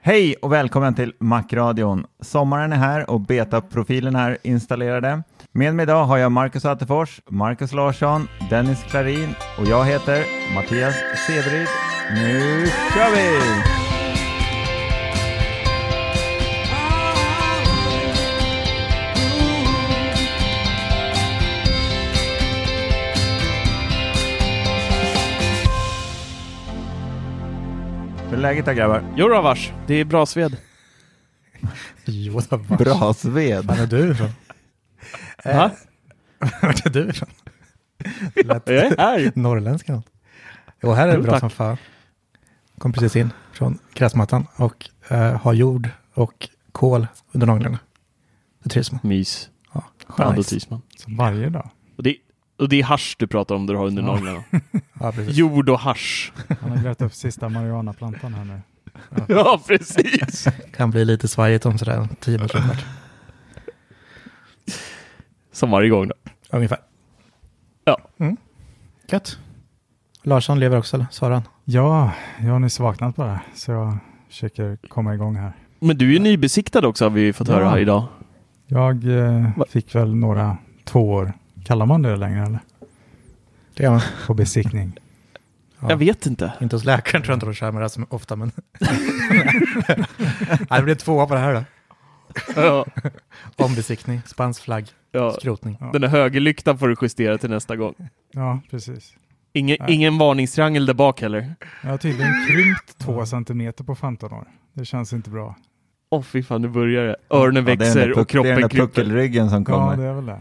Hej och välkommen till Macradion. Sommaren är här och betaprofilen är installerade. Med mig idag har jag Marcus Attefors, Marcus Larsson, Dennis Klarin och jag heter Mattias Severyd. Nu kör vi! Är läget där grabbar? Jo då vars, det är bra sved. Jo, det var Bra sved. Var är du ifrån? Va? Vart är du ifrån? Lät Jag är här. norrländska något. Jo, här är det Jo, bra tack. som fan. Kom precis in från gräsmattan och eh, har jord och kol under naglarna. Det trivs man. Mys. Ja, Ja, då nice. trivs man. Varje dag. Och det, och det är hasch du pratar om, du har under Ja. naglarna. Ja. Jord och hasch. Han har grävt upp sista marijuanaplantan här nu. Ja, precis. Kan bli lite svajigt om sådär tio minuter. Som varje gång då. Ungefär. Ja. Mm. Gött. Larsson lever också, eller? Svarar han? Ja, jag har nyss vaknat bara, så jag försöker komma igång här. Men du är ju nybesiktad också har vi fått Ja. höra idag. Jag eh, fick väl några tvåor, kallar man det längre eller? Det gör man. På besiktning. Ja. Jag vet inte. Inte hos läkaren tror jag inte de kör med det här så ofta, men... Det blir tvåa på det här då. Ja. Ombesiktning, spansk flagg, Ja. skrotning. Ja. Den där högerlyktan får du justera till nästa gång. Ja, precis. Ingen, Nej. ingen varningstriangel där bak heller. Jag har tydligen krympt två centimeter på 15 år. Det känns inte bra. Åh fy fan, nu börjar det. Öronen Ja, växer där puck- och Det är den kroppen där krymper. puckelryggen som Ja, kommer. det är väl det.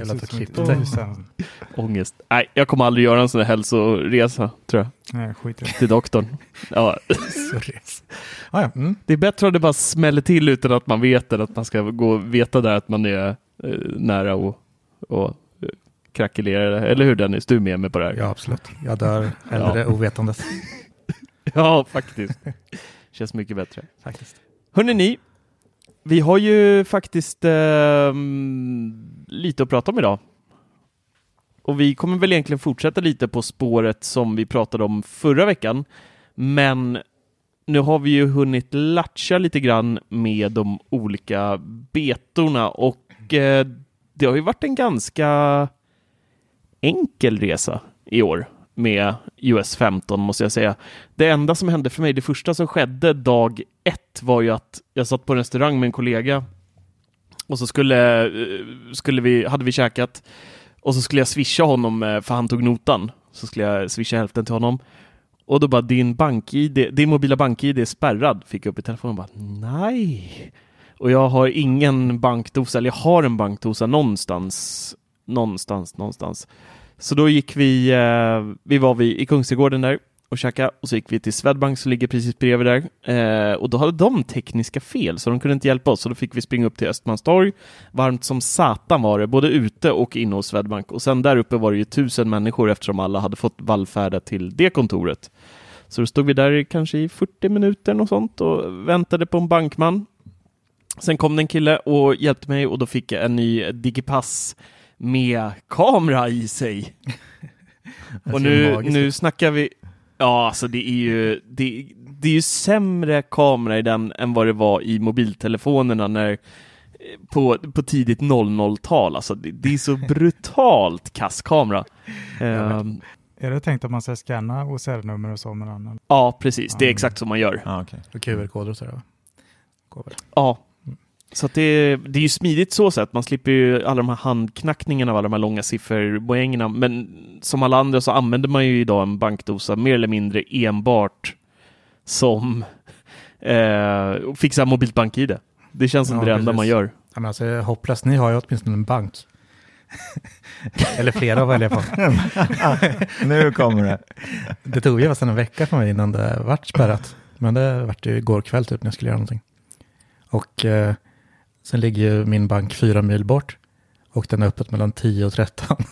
Ett klippte. Ångest. Nej, jag kommer aldrig göra en sån här hälsoresa, tror jag. Nej, skit i det. Till doktorn. Ja. Ah, ja. mm. det är bättre att det bara smäller till utan att man vet det, att man ska gå och veta där att man är eh, nära och, och eh, krackelera. Eller hur Dennis, du är med mig på det här? ja, absolut. Jag dör hellre Ja. ovetandes. Ja, faktiskt. Känns mycket bättre. Faktiskt. Hörrni ni, vi har ju faktiskt ehm, lite att prata om idag. Och vi kommer väl egentligen fortsätta lite på spåret som vi pratade om förra veckan. Men nu har vi ju hunnit latcha lite grann med de olika betorna och eh, det har ju varit en ganska enkel resa i år med US 15 måste jag säga. Det enda som hände för mig, det första som skedde dag ett var ju att jag satt på en restaurang med en kollega och så skulle, eh, skulle vi, hade vi käkat och så skulle jag swisha honom eh, för han tog notan. Så skulle jag swisha hälften till honom. Och då bara din bank-id, din mobila bank-id är spärrad, fick jag upp i telefonen. och Bara, Nej! Och jag har ingen bankdosa, eller jag har en bankdosa någonstans, någonstans, någonstans. Så då gick vi, eh, vi var vi i Kungsträdgården där och käkade och så gick vi till Swedbank som ligger precis bredvid där. Eh, och då hade de tekniska fel så de kunde inte hjälpa oss så då fick vi springa upp till Östmanstorg. Varmt som satan var det, både ute och inne hos Swedbank. Och sen där uppe var det ju tusen människor eftersom alla hade fått vallfärda till det kontoret. Så då stod vi där kanske i 40 minuter och sånt och väntade på en bankman. Sen kom det en kille och hjälpte mig och då fick jag en ny Digipass med kamera i sig. Det Och nu, nu snackar vi... Ja, alltså det är ju... Det, det är ju sämre kamera i den än vad det var i mobiltelefonerna när på, på tidigt 00-tal. Alltså det, det är så brutalt kass kamera. Ehm, Är det tänkt att man ska scanna OCR-nummer och så med den? ja, precis. Det är exakt så man gör. Ja, okej. Och QR-koder och sådär. Ja. Så att det, det är ju smidigt så sätt. Man slipper ju alla de här handknackningarna av alla de här långa sifferpoängerna. Men som alla andra så använder man ju idag en bankdosa mer eller mindre enbart som eh, fixa mobilt bank-id. Det känns som Ja, det enda man gör. Ja, men alltså, hopplöst, ni har ju åtminstone en bank. Eller flera att välja på. Nu kommer det. Det tog ju nästan en vecka för mig innan det vart spärrat. Men det vart ju igår kväll typ när jag skulle göra någonting. Och eh, sen ligger ju min bank fyra mil bort. Och den är öppet mellan 10 och 13.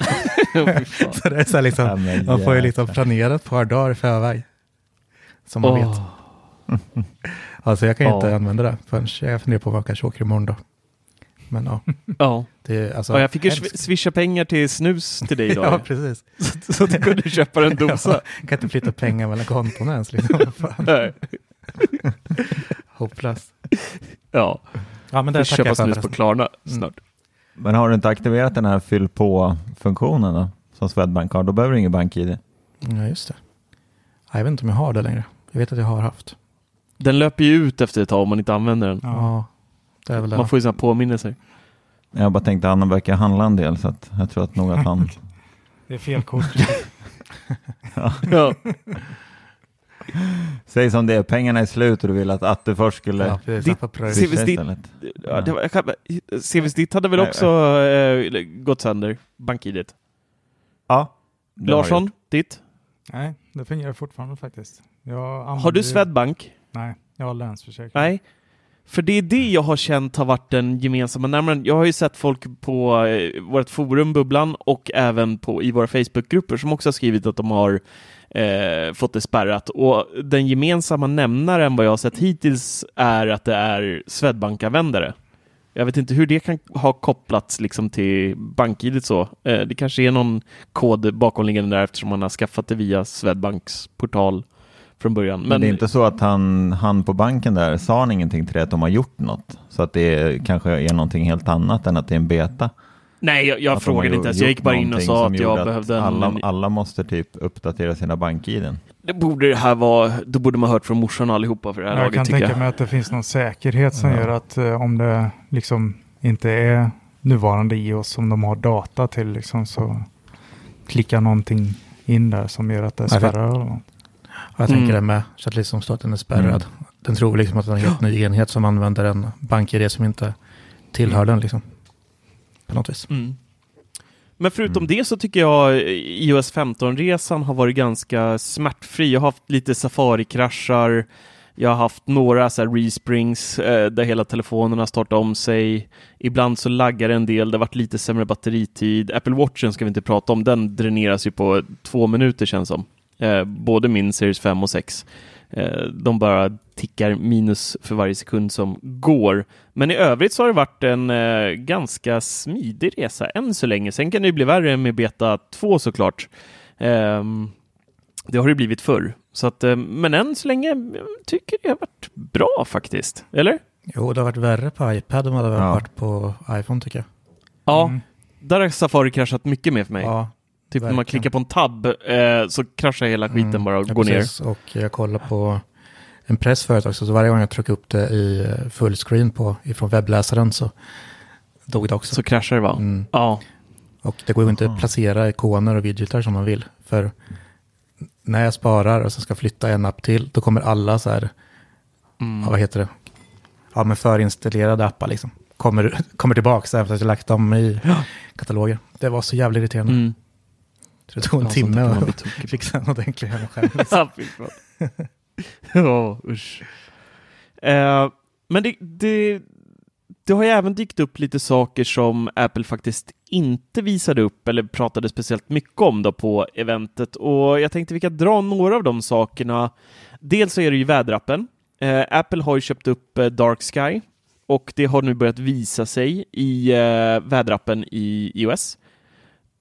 Så det är så Ja, liksom, men man får ju liksom planera ett par dagar i förväg. Som man vet. Åh. Alltså jag kan ju inte Ja. använda det förrän jag funderar på vad jag kanske åker imorgon då. Men ja, Ja. det är alltså. ja, jag fick ju swisha pengar till snus till dig Ja, idag. precis. så, så du kunde köpa en dosa. Ja, kan inte flytta pengar mellan konton ens. Liksom. Nej. Hopplöst. Ja, Ja, men det tackar köpa jag för snus på. Klarna Mm. snart. Men har du inte aktiverat den här fyll på-funktionen då? Som Swedbank har, då behöver du ingen bank-id. Ja, just det. Ja, Jag vet inte om jag har det längre. Jag vet att jag har haft. Den löper ju ut efter ett tag om man inte använder den. Ja. Ja, det är väl det. Man får ju sådana påminnelser. Jag bara tänkte att han verkar handla en del så att jag tror att nog att han... Det är fel kort. Ja. Säg som det är, pengarna är slut och du vill att Atte först skulle... Ja, CVs ditt hade väl också eh, gått sönder, bank-id? Ja. Larsson, ditt? Nej, det fungerar fortfarande faktiskt. Jag Har du Swedbank? Nej, jag har Länsförsäkring. Nej. För det är det jag har känt har varit den gemensamma nämnaren. Jag har ju sett folk på eh, vårt forum Bubblan och även på, i våra Facebookgrupper som också har skrivit att de har eh, fått det spärrat. Och den gemensamma nämnaren vad jag har sett hittills är att det är Swedbank-användare. Jag vet inte hur det kan ha kopplats liksom till bankID så. Eh, det kanske är någon kod bakomliggande där eftersom man har skaffat det via Swedbanks portal från början. Men, det är inte så att han, han på banken där, sa han ingenting till dig att de har gjort något? Så att det kanske är någonting helt annat än att det är en beta? Nej, jag, jag frågade inte ens. Jag gick bara in och sa att jag behövde en... alla, alla måste typ uppdatera sina bank-id. Det borde det här vara... Då borde man hört från morsan allihopa för det här Jag laget, kan tycker tänka jag. mig att det finns någon säkerhet som Ja. gör att eh, om det liksom inte är nuvarande iOS som de har data till liksom så klickar någonting in där som gör att det- spärrar något. Jag tänker Mm. det med. Så att liksom den är spärrad. Mm. Den tror liksom att den är en helt ny enhet som använder en bank-id som inte tillhör den liksom. På något vis. Mm. Men förutom Mm. det så tycker jag iOS 15-resan har varit ganska smärtfri. Jag har haft lite Safari-kraschar. Jag har haft några så här resprings eh, där hela telefonerna startar om sig. Ibland så laggar det en del. Det har varit lite sämre batteritid. Apple Watchen ska vi inte prata om. Den dräneras ju på två minuter känns som. Eh, både min Series 5 och 6. Eh, de bara tickar minus för varje sekund som går. Men i övrigt så har det varit en eh, ganska smidig resa än så länge. Sen kan det ju bli värre med beta 2 såklart. Ehm, det har det blivit förr. Så att, eh, men än så länge jag tycker det har varit bra faktiskt. Eller? Jo, det har varit värre på iPad än vad det har Ja. varit på iPhone tycker jag. Ja, Mm. där har Safari kraschat mycket mer för mig. Ja, typ när man klickar på en tab eh, så kraschar hela skiten Mm, bara och ja, går ner. precis. Och jag kollar på en press förut också, så varje gång jag trycker upp det i eh, fullscreen på, ifrån webbläsaren så dog det också. Så kraschar det va? Mm. Ja. Och det går ju inte att placera ikoner och widgetar som man vill. För när jag sparar och så ska flytta en app till, då kommer alla så här, Mm. ja, vad heter det? Ja, men förinstallerade appar liksom. kommer, kommer tillbaka efter att jag lagt dem i kataloger. Det var så jävla irriterande. Mm. Så det tog en Ja, timme att fixa en ordentlig skärm. Ja, usch. Eh, men det, det, det har ju även dykt upp lite saker som Apple faktiskt inte visade upp eller pratade speciellt mycket om då på eventet och jag tänkte vi kan dra några av de sakerna. Dels så är det ju väderappen. Eh, Apple har ju köpt upp eh, Dark Sky och det har nu börjat visa sig i eh, väderappen i iOS.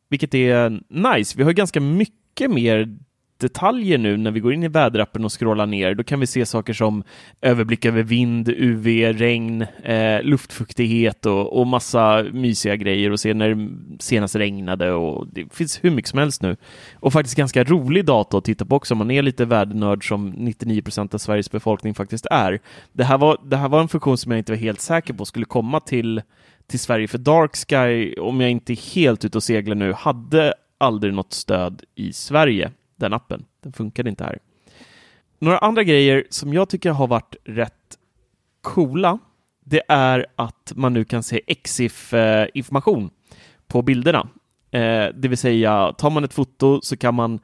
Vilket är nice. Vi har ganska mycket mer detaljer nu när vi går in i väderappen och scrollar ner. Då kan vi se saker som överblick över vind, UV, regn, eh, luftfuktighet och, och massa mysiga grejer och se när det senast regnade och det finns hur mycket som helst nu. Och faktiskt ganska rolig data att titta på också om man är lite vädernörd som 99 procent av Sveriges befolkning faktiskt är. Det här, var, det här var en funktion som jag inte var helt säker på skulle komma till till Sverige för Dark Sky, om jag inte är helt ute och seglar nu, hade aldrig något stöd i Sverige, den appen. Den funkade inte här. Några andra grejer som jag tycker har varit rätt coola, det är att man nu kan se EXIF-information på bilderna. Eh, det vill säga, tar man ett foto så kan man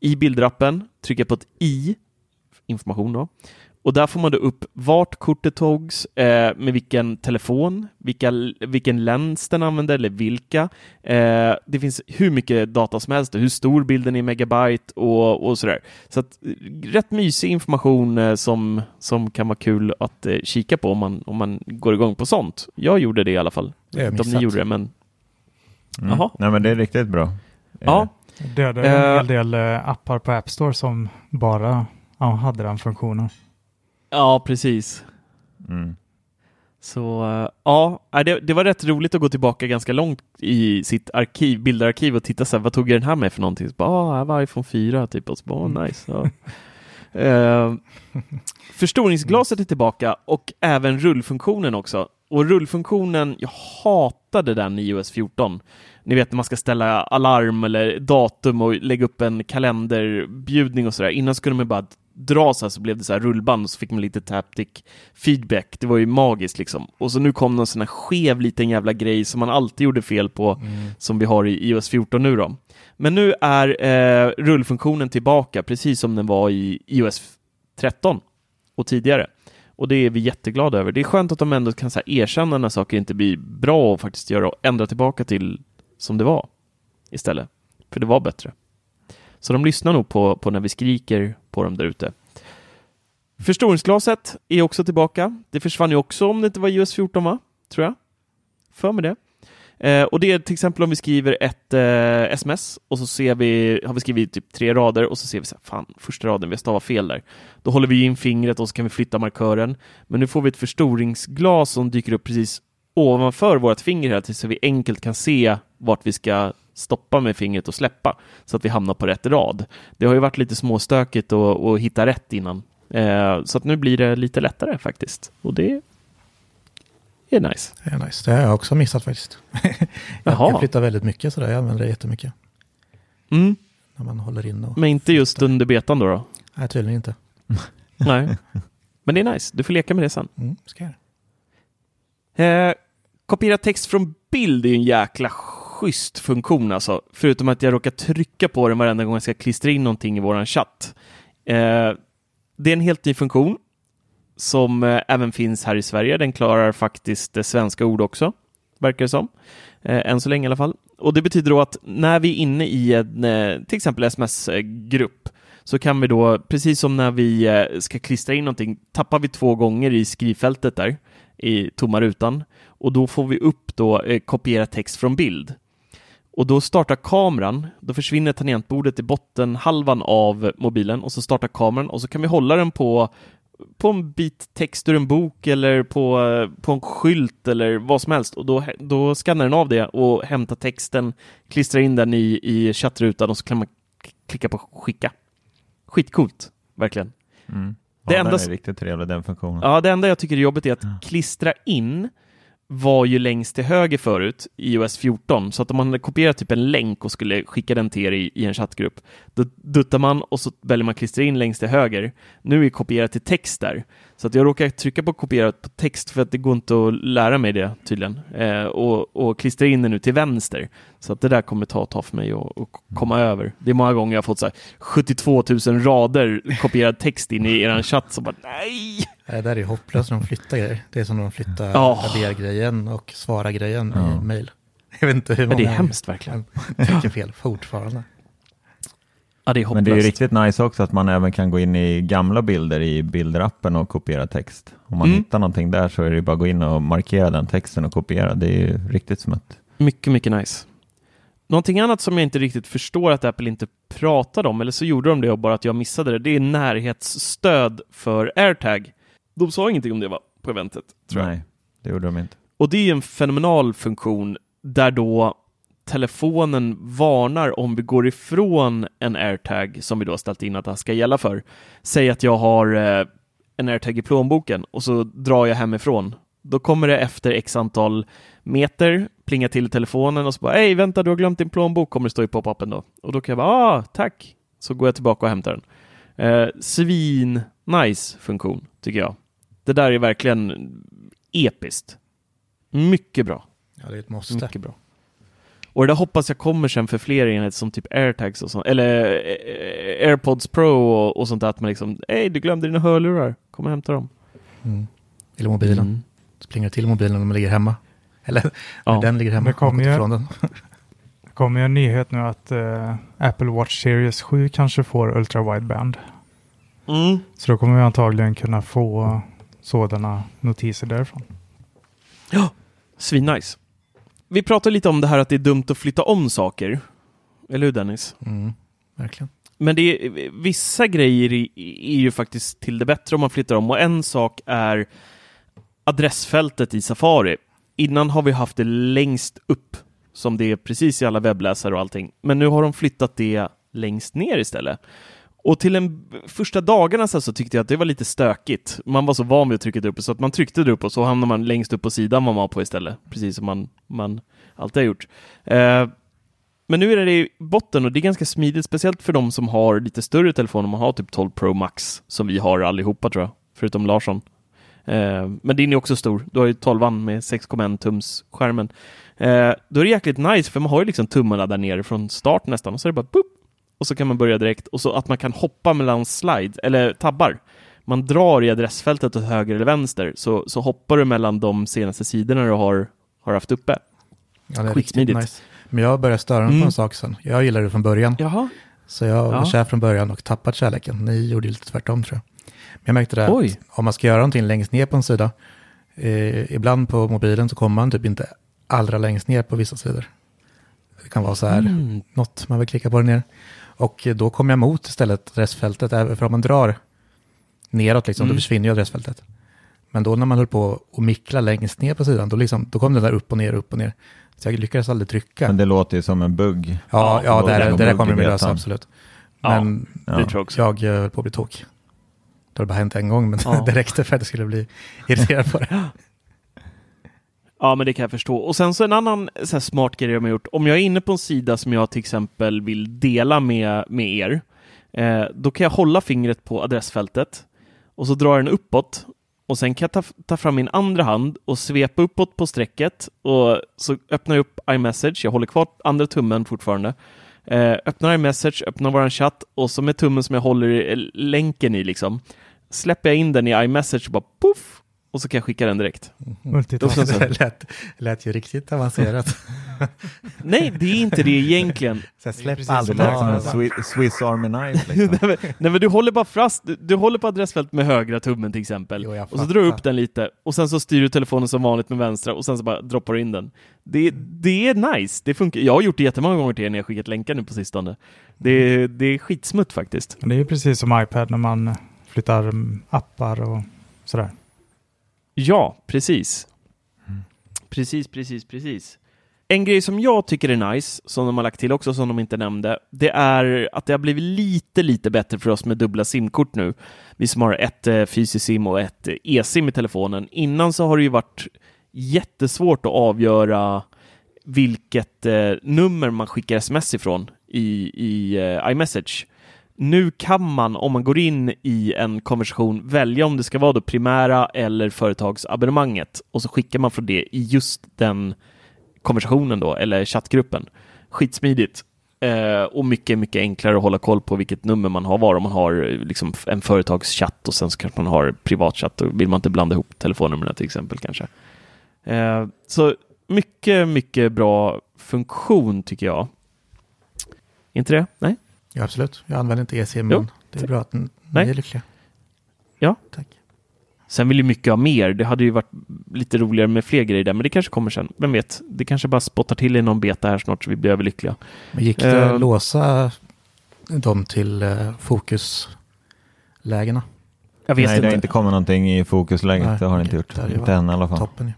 i bilderappen trycka på ett i, information då, och där får man då upp vart kortet togs, eh, med vilken telefon, vilka, vilken lens den använde eller vilka. Eh, det finns hur mycket data som helst, hur stor bilden är i megabyte och, och sådär. Så att, eh, rätt mysig information eh, som, som kan vara kul att eh, kika på om man, om man går igång på sånt. Jag gjorde det i alla fall. Jag Inte om ni gjorde det, men Mm. Jaha. Nej, men det är riktigt bra. ja. Dödade en Eh. hel del appar på App Store som bara ja, hade den funktionen. Ja, precis. Mm. Så ja, nej, det, det var rätt roligt att gå tillbaka ganska långt i sitt arkiv, bildarkiv och titta så här, vad tog jag den här med för någonting? Så bara, ah, här var iPhone 4 typ och så bara, oh, nice. Ja. Eh, förstoringsglaset är tillbaka och även rullfunktionen också. Och rullfunktionen, jag hatade den i iOS 14. Ni vet när man ska ställa alarm eller datum och lägga upp en kalenderbjudning och sådär. Innan skulle man bara dra så här så blev det så här rullband och så fick man lite taptic feedback. Det var ju magiskt liksom. Och så nu kom någon sån här skev liten jävla grej som man alltid gjorde fel på som vi har i iOS 14 nu då. Men nu är eh, rullfunktionen tillbaka precis som den var i iOS 13 och tidigare. Och det är vi jätteglada över. Det är skönt att de ändå kan så här, erkänna när saker inte blir bra och faktiskt göra och ändra tillbaka till som det var istället. För det var bättre. Så de lyssnar nog på, på när vi skriker på dem där ute. Förstoringsglaset är också tillbaka. Det försvann ju också om det inte var US 14, va? Tror jag. För mig det. Eh, och det är till exempel om vi skriver ett eh, sms och så ser vi, har vi skrivit typ tre rader och så ser vi så här, fan, första raden, vi har stavat fel där. Då håller vi in fingret och så kan vi flytta markören. Men nu får vi ett förstoringsglas som dyker upp precis ovanför vårt finger här så vi enkelt kan se vart vi ska stoppa med fingret och släppa så att vi hamnar på rätt rad. Det har ju varit lite småstökigt att, hitta rätt innan. Eh, så att nu blir det lite lättare faktiskt. Och det är nice. Det är nice. Det har jag också missat faktiskt. jag, Jaha. jag flyttar väldigt mycket sådär. Jag använder det jättemycket. Mm, När man håller in och... men inte just under betan då? då? Nej, tydligen inte. Nej. Men det är nice. Du får leka med det sen. Mm, ska jag. Eh, kopiera text från bild är ju en jäkla schysst funktion alltså. Förutom att jag råkar trycka på den varenda gång jag ska klistra in någonting i våran chatt. Eh, det är en helt ny funktion som eh, även finns här i Sverige. Den klarar faktiskt eh, svenska ord också, verkar det som. Eh, än så länge i alla fall. Och det betyder då att när vi är inne i en eh, till exempel sms-grupp så kan vi då, precis som när vi eh, ska klistra in någonting, tappar vi två gånger i skrivfältet där i tomma rutan och då får vi upp då eh, kopiera text från bild. Och då startar kameran, då försvinner tangentbordet i bottenhalvan av mobilen och så startar kameran och så kan vi hålla den på på en bit text ur en bok eller på, på en skylt eller vad som helst och då, då skannar den av det och hämtar texten, klistrar in den i, i chattrutan och så kan man klicka på skicka. Skitcoolt, verkligen. Mm. Det ja, enda den är riktigt trevlig den funktionen. Ja, det enda jag tycker är jobbigt är att klistra in var ju längst till höger förut i iOS 14, så att om man hade kopierat typ en länk och skulle skicka den till er i, i en chattgrupp, då duttar man och så väljer man klistra in längst till höger. Nu är kopierat till text där, så att jag råkar trycka på kopierat på text för att det går inte att lära mig det tydligen, eh, och, och klistra in det nu till vänster. Så att det där kommer ta ta för mig att, komma över. Det är många gånger jag har fått så här 72 000 rader kopierad text in i er chatt, så bara nej! Det där är hopplöst när de flyttar grejer. Det är som när de flyttar Ja. rader-grejen och svara-grejen Ja. i mail. Jag vet inte hur Men det är många hemskt verkligen. trycker fel fortfarande. Ja, det är Men hopplöst. det är ju riktigt nice också att man även kan gå in i gamla bilder i bilderappen och kopiera text. Om man Mm. hittar någonting där så är det ju bara att gå in och markera den texten och kopiera. Det är ju riktigt smutt. Mycket, mycket nice. Någonting annat som jag inte riktigt förstår att Apple inte pratade om, eller så gjorde de det och bara att jag missade det, det är närhetsstöd för AirTag. De sa ingenting om det va, på eventet, tror jag. Nej, det gjorde de inte. Och det är en fenomenal funktion där då telefonen varnar om vi går ifrån en AirTag som vi då ställt in att det ska gälla för. Säg att jag har eh, en AirTag i plånboken och så drar jag hemifrån. Då kommer det efter x antal meter plinga till i telefonen och så bara hej vänta du har glömt din plånbok kommer det stå i pop-upen då. Och då kan jag bara ah tack. Så går jag tillbaka och hämtar den. Eh, svin nice funktion tycker jag. Det där är verkligen episkt. Mycket bra. Ja, det är ett måste. Mycket bra. Och det där hoppas jag kommer sen för fler enheter som typ airtags och sånt, eller eh, airpods pro och, och sånt där, att man liksom, hej du glömde dina hörlurar, kom och hämta dem. Mm. Eller mobilen. Mm. Det till mobilen när man ligger hemma. Eller Ja. när den ligger hemma. Det kommer ju- ifrån den. Det kommer ju en nyhet nu att eh, Apple Watch Series 7 kanske får Ultra Wideband. Mm. Så då kommer vi antagligen kunna få sådana notiser därifrån. Svinnice. Vi pratade lite om det här att det är dumt att flytta om saker. Eller hur Dennis? Mm. Verkligen. Men det är, vissa grejer är, är ju faktiskt till det bättre om man flyttar om och en sak är adressfältet i Safari. Innan har vi haft det längst upp som det är precis i alla webbläsare och allting. Men nu har de flyttat det längst ner istället. Och till den första dagarna så, så tyckte jag att det var lite stökigt. Man var så van vid att trycka där uppe så att man tryckte där uppe och så hamnade man längst upp på sidan man var på istället. Precis som man, man alltid har gjort. Eh, men nu är det i botten och det är ganska smidigt, speciellt för de som har lite större telefoner. Man har typ 12 Pro Max som vi har allihopa tror jag, förutom Larsson. Eh, men din är också stor. Du har ju 12 med 6,1 tums skärmen. Eh, då är det jäkligt nice för man har ju liksom tummarna där nere från start nästan och så är det bara boop, och så kan man börja direkt och så att man kan hoppa mellan slide eller tabbar. Man drar i adressfältet åt höger eller vänster så, så hoppar du mellan de senaste sidorna du har, har haft uppe. Ja, det är Skitsmidigt. nice. Men jag började störa mig Mm. på en sak sen. Jag gillade det från början. Jaha. Så jag var Ja. kär från början och tappat kärleken. Ni gjorde lite tvärtom tror jag. Men jag märkte det Oj. att om man ska göra någonting längst ner på en sida, eh, ibland på mobilen så kommer man typ inte allra längst ner på vissa sidor. Det kan vara så här, Mm. något man vill klicka på det ner. Och då kommer jag mot istället adressfältet, för om man drar neråt liksom, Mm. då försvinner ju adressfältet. Men då när man höll på att mickla längst ner på sidan, då, liksom, då kom den där upp och ner, upp och ner. Så jag lyckades aldrig trycka. Men det låter ju som en bugg. Ja, ja, och det, där, det där kommer de lösa, absolut. Ja, Men Ja. Det tror jag eh, höll på att bli tokig. Det har bara hänt en gång, men Ja. det räckte för att jag skulle bli irriterad på det. Ja, men det kan jag förstå. Och sen så en annan så här, smart grej de har gjort. Om jag är inne på en sida som jag till exempel vill dela med, med er, eh, då kan jag hålla fingret på adressfältet och så drar den uppåt och sen kan jag ta, ta fram min andra hand och svepa uppåt på strecket och så öppnar jag upp iMessage. Jag håller kvar andra tummen fortfarande. Eh, öppnar iMessage, öppnar vår chatt och så med tummen som jag håller eh, länken i liksom släpper jag in den i iMessage och bara poff och så kan jag skicka den direkt. Multitasking. så- Det lät, lät ju riktigt avancerat. Nej, det är inte det egentligen. Så släpp precis allt. Det Swiss Army Knife. Liksom. nej, men, nej, men du håller bara fast, du, du håller på adressfältet med högra tummen till exempel. Jo, och så drar du upp den lite och sen så styr du telefonen som vanligt med vänstra och sen så bara droppar du in den. Det, det är nice, det funkar. Jag har gjort det jättemånga gånger till er när jag skickat länkar nu på sistone. Det, det är skitsmutt faktiskt. Men Det är ju precis som iPad när man flyttar appar och sådär. Ja, precis. Precis, precis, precis. En grej som jag tycker är nice, som de har lagt till också, som de inte nämnde, det är att det har blivit lite, lite bättre för oss med dubbla simkort nu. Vi som har ett eh, fysiskt sim och ett eh, e-sim i telefonen. Innan så har det ju varit jättesvårt att avgöra vilket eh, nummer man skickar sms ifrån i, i eh, iMessage. Nu kan man, om man går in i en konversation, välja om det ska vara då primära eller företagsabonnemanget och så skickar man från det i just den konversationen då, eller chattgruppen. Skitsmidigt. Eh, och mycket, mycket enklare att hålla koll på vilket nummer man har var. Om man har eh, liksom en företagschatt och sen så kanske man har privatchatt. Då vill man inte blanda ihop telefonnumren till exempel kanske. Eh, så mycket, mycket bra funktion tycker jag. Inte det? Nej? Ja, absolut. Jag använder inte EC, men Jo. det är bra att ni Nej. är lyckliga. Ja. Tack. Sen vill ju mycket ha mer. Det hade ju varit lite roligare med fler grejer där, men det kanske kommer sen. Vem vet? Det kanske bara spottar till i någon beta här snart så vi blir överlyckliga. Men gick det Eh. att låsa dem till eh, fokuslägena? Jag vet Nej, inte. det har inte kommit någonting i fokusläget. Nej, det har det inte gjort. Inte än i alla fall. Toppen ju.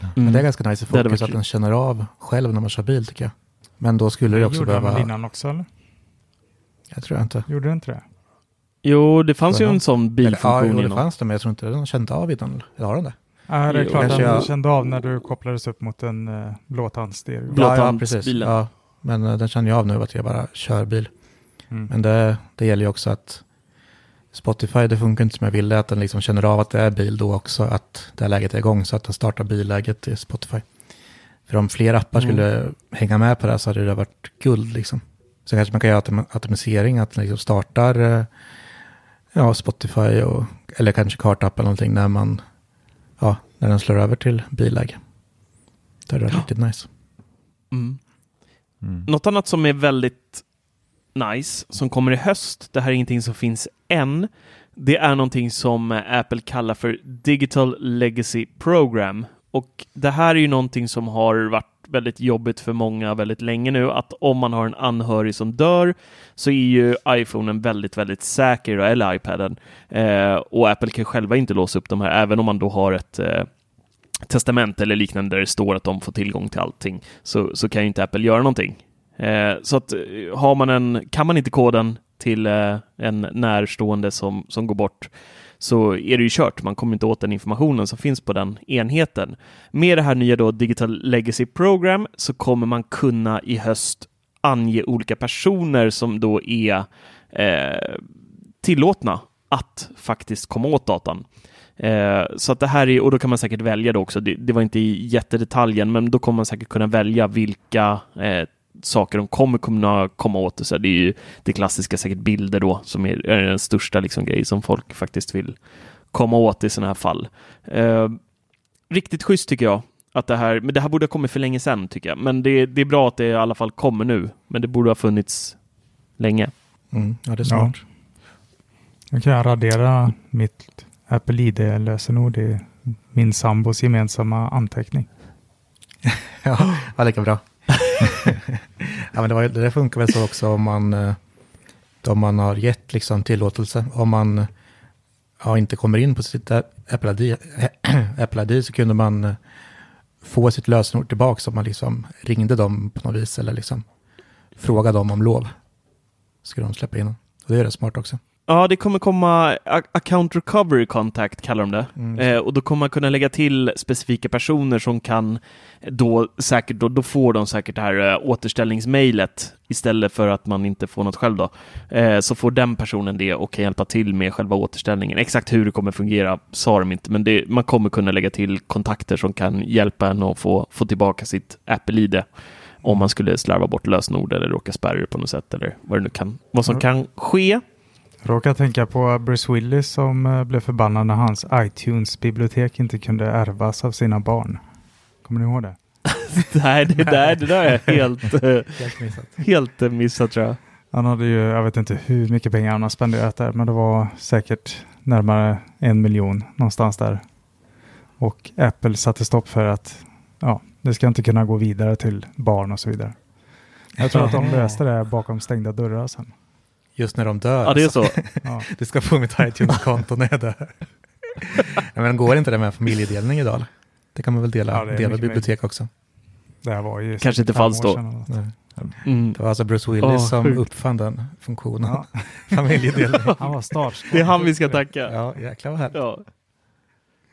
Mm. Men det är ganska nice i fokus att den känner av själv när man kör bil tycker jag. Men då skulle det också gjorde behöva... väl innan också eller? Jag tror inte. Gjorde det inte det? Jo, det fanns ju en sån Eller, ja, bilfunktion jo, det fanns det, men jag tror inte den kände av innan. Eller har den det? Ja, det är klart den jag- kände av när du kopplades upp mot en uh, blåtandstereo. Blå- ja, ja, precis. Ja, men eh, den känner jag av nu att jag bara kör bil. Mm. Men det, det gäller ju också att Spotify, det funkar inte som jag ville, att den liksom känner av att det är bil då också, att det här läget är igång, så att den startar billäget i Spotify. För om fler appar Mm. skulle hänga med på det här så hade det varit guld liksom. Så kanske man kan göra autom- automatisering, att den liksom startar eh, ja, Spotify och, eller kanske kartapp eller någonting när man, ja, när den slår över till billäge. Det hade varit Ja. riktigt nice. Mm. Mm. Något annat som är väldigt nice, som kommer i höst, det här är ingenting som finns än, det är någonting som eh, Apple kallar för Digital Legacy Program. Och det här är ju någonting som har varit väldigt jobbigt för många väldigt länge nu, att om man har en anhörig som dör så är ju iPhonen väldigt, väldigt säker, eller iPaden. Eh, och Apple kan själva inte låsa upp de här, även om man då har ett eh, testament eller liknande där det står att de får tillgång till allting, så, så kan ju inte Apple göra någonting. Eh, så att eh, har man en, kan man inte koden till eh, en närstående som, som går bort så är det ju kört. Man kommer inte åt den informationen som finns på den enheten. Med det här nya då Digital Legacy Program så kommer man kunna i höst ange olika personer som då är eh, tillåtna att faktiskt komma åt datan. Eh, så att det här är, och då kan man säkert välja då också, det, det var inte i jättedetaljen, men då kommer man säkert kunna välja vilka eh, saker de kommer kunna komma åt. Så det är ju det klassiska säkert bilder då som är, är den största liksom grej som folk faktiskt vill komma åt i sådana här fall. Eh, riktigt schysst tycker jag. Att det här, men det här borde ha kommit för länge sedan tycker jag. Men det, det är bra att det i alla fall kommer nu. Men det borde ha funnits länge. Mm, ja, det är smart. Kan jag radera mitt Apple ID-lösenord i min sambos gemensamma anteckning. Ja, ja lika bra. ja, men det, var, det där funkar väl så också om man, eh, då man har gett liksom tillåtelse. Om man ja, inte kommer in på sitt Apple ID, Apple ID så kunde man eh, få sitt lösenord tillbaka om man liksom ringde dem på något vis eller liksom frågade dem om lov. Skulle de släppa in. Och det är rätt smart också. Ja, det kommer komma Account Recovery Contact kallar de det. Mm. Eh, och då kommer man kunna lägga till specifika personer som kan då säkert, då, då får de säkert det här eh, återställningsmejlet istället för att man inte får något själv då. Eh, så får den personen det och kan hjälpa till med själva återställningen. Exakt hur det kommer fungera sa de inte, men det, man kommer kunna lägga till kontakter som kan hjälpa en att få, få tillbaka sitt Apple-ID om man skulle slarva bort lösenord eller råka spärra det på något sätt eller vad det nu kan, vad som Ja. kan ske. Råkar tänka på Bruce Willis som eh, blev förbannad när hans iTunes-bibliotek inte kunde ärvas av sina barn. Kommer ni ihåg det? Nej, det där, det där är helt, eh, Helt missat. helt eh, missat tror jag. Han hade ju, jag vet inte hur mycket pengar han har spenderat där, men det var säkert närmare en miljon någonstans där. Och Apple satte stopp för att ja, det ska inte kunna gå vidare till barn och så vidare. Jag tror att de löste det bakom stängda dörrar sen. Just när de dör. Ja, det är alltså. så. Ja. Du ska få mitt iTunes-konto när jag dör. Men går inte det med familjedelning idag? Det kan man väl dela, Ja, dela mycket bibliotek också. Det här var ju Kanske inte fanns då. Mm. Det var alltså Bruce Willis Åh, som sjukt. uppfann den funktionen. Ja. Familjedelning. Han var startskott. Det är han vi ska tacka. Ja, jäklar vad härligt. Ja.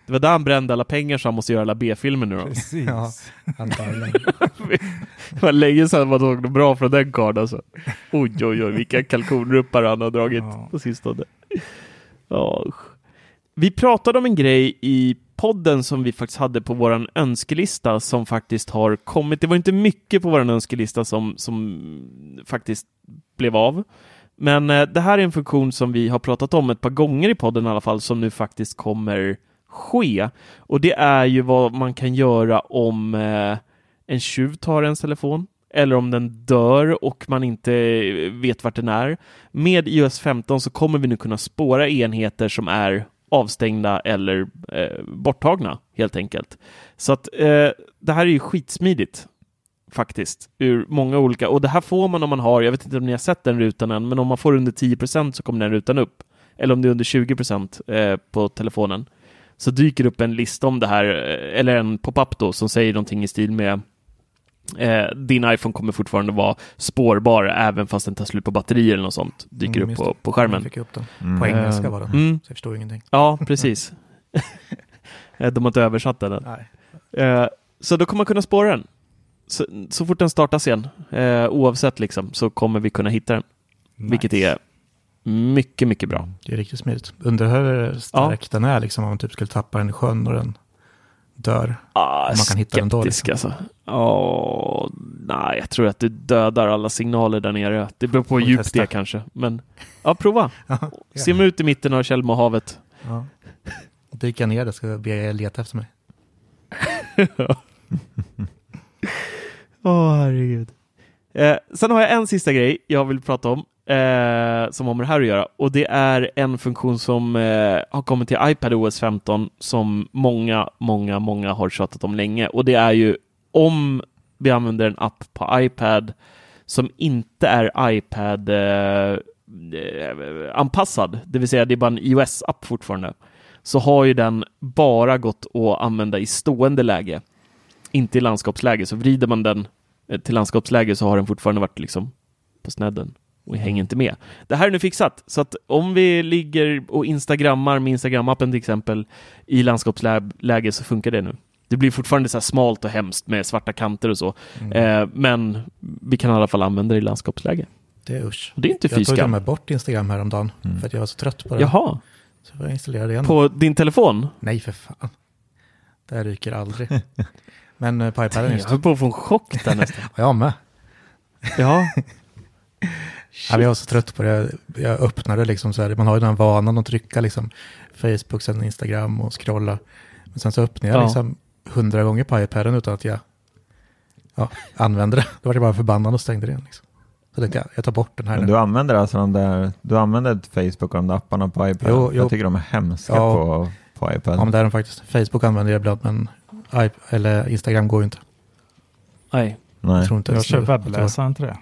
Det var där han brände alla pengar så han måste göra alla B-filmer nu då. Precis. Ja. Antagligen. Det var länge sedan man såg något bra från den karln alltså. Oj, oj, oj, vilka kalkonruppar han har dragit Ja. på sistone. Ja. Vi pratade om en grej i podden som vi faktiskt hade på våran önskelista som faktiskt har kommit. Det var inte mycket på våran önskelista som, som faktiskt blev av. Men eh, det här är en funktion som vi har pratat om ett par gånger i podden i alla fall, som nu faktiskt kommer ske. Och det är ju vad man kan göra om eh, en tjuv tar ens telefon eller om den dör och man inte eh, vet vart den är. Med iOS 15 så kommer vi nu kunna spåra enheter som är avstängda eller eh, borttagna helt enkelt. Så att eh, det här är ju skitsmidigt faktiskt ur många olika och det här får man om man har, jag vet inte om ni har sett den rutan än, men om man får under 10% så kommer den rutan upp. Eller om det är under 20 eh, på telefonen så dyker upp en lista om det här, eh, eller en pop-up då, som säger någonting i stil med eh, din iPhone kommer fortfarande vara spårbar även fast den tar slut på batteri eller något sånt. Dyker Mm, upp på, det. på Jag skärmen. fick upp den. Mm. På engelska var den. Mm, Så jag förstod ingenting. ja, precis. De har inte översatt den än. Nej. Eh, så då kommer man kunna spåra den. Så, så fort den startas igen, eh, oavsett liksom, så kommer vi kunna hitta den. Vilket är mycket, mycket bra. Det är riktigt smidigt. Undrar hur stark den är liksom om man typ skulle tappa den i sjön och den dör. Ah, man kan hitta den då, liksom. alltså. Åh, nej, jag tror att du dödar alla signaler där nere. Det beror på hur djupt det är kanske. Men ja, prova. Ja. Simma ut i mitten av Tjällmohavet. Ja. Dyka ner där ska jag be er leta efter mig. Åh, herregud. Eh, sen har jag en sista grej jag vill prata om eh, som har med det här att göra. Och det är en funktion som eh, har kommit till iPad OS 15 som många, många, många har tjatat om länge. Och det är ju om vi använder en app på iPad som inte är iPad eh, eh, anpassad, det vill säga det är bara en iOS-app fortfarande, så har ju den bara gått att använda i stående läge inte i landskapsläge. Så vrider man den eh, till landskapsläge så har den fortfarande varit liksom på snedden och hänger inte med. Det här är nu fixat, så att om vi ligger och instagrammar med Instagram-appen till exempel i landskapsläge så funkar det nu. Det blir fortfarande så här smalt och hemskt med svarta kanter och så, eh, men vi kan i alla fall använda det i landskapsläge. Det är usch. Och det är inte Jag tog till och fyskam. med bort Instagram häromdagen Mm. för att jag var så trött på det. Jaha, Så jag installerade igen. på din telefon? Nej, för fan. Det här ryker aldrig. Men eh, på iPaden Jag just. höll på att få en chock där nästan. Jag med. Ja, Ja, jag var så trött på det. Jag öppnade liksom så här. Man har ju den vanan att trycka liksom Facebook, sen Instagram och scrolla. Men sen så öppnade jag Ja. liksom hundra gånger på iPaden utan att jag ja, använde det. Då var jag bara förbannad och stängde det igen. Liksom. Så tänkte jag, jag tar bort den här Men nu. du använder alltså de där, du använder Facebook och de där apparna på iPad? Jo, jo. Jag tycker de är hemska Ja. på, på iPad. Ja, men det är de faktiskt. Facebook använder jag ibland, men iP- eller Instagram går ju inte. nej. Nej. Jag tror inte Jag kör webbläsaren till det.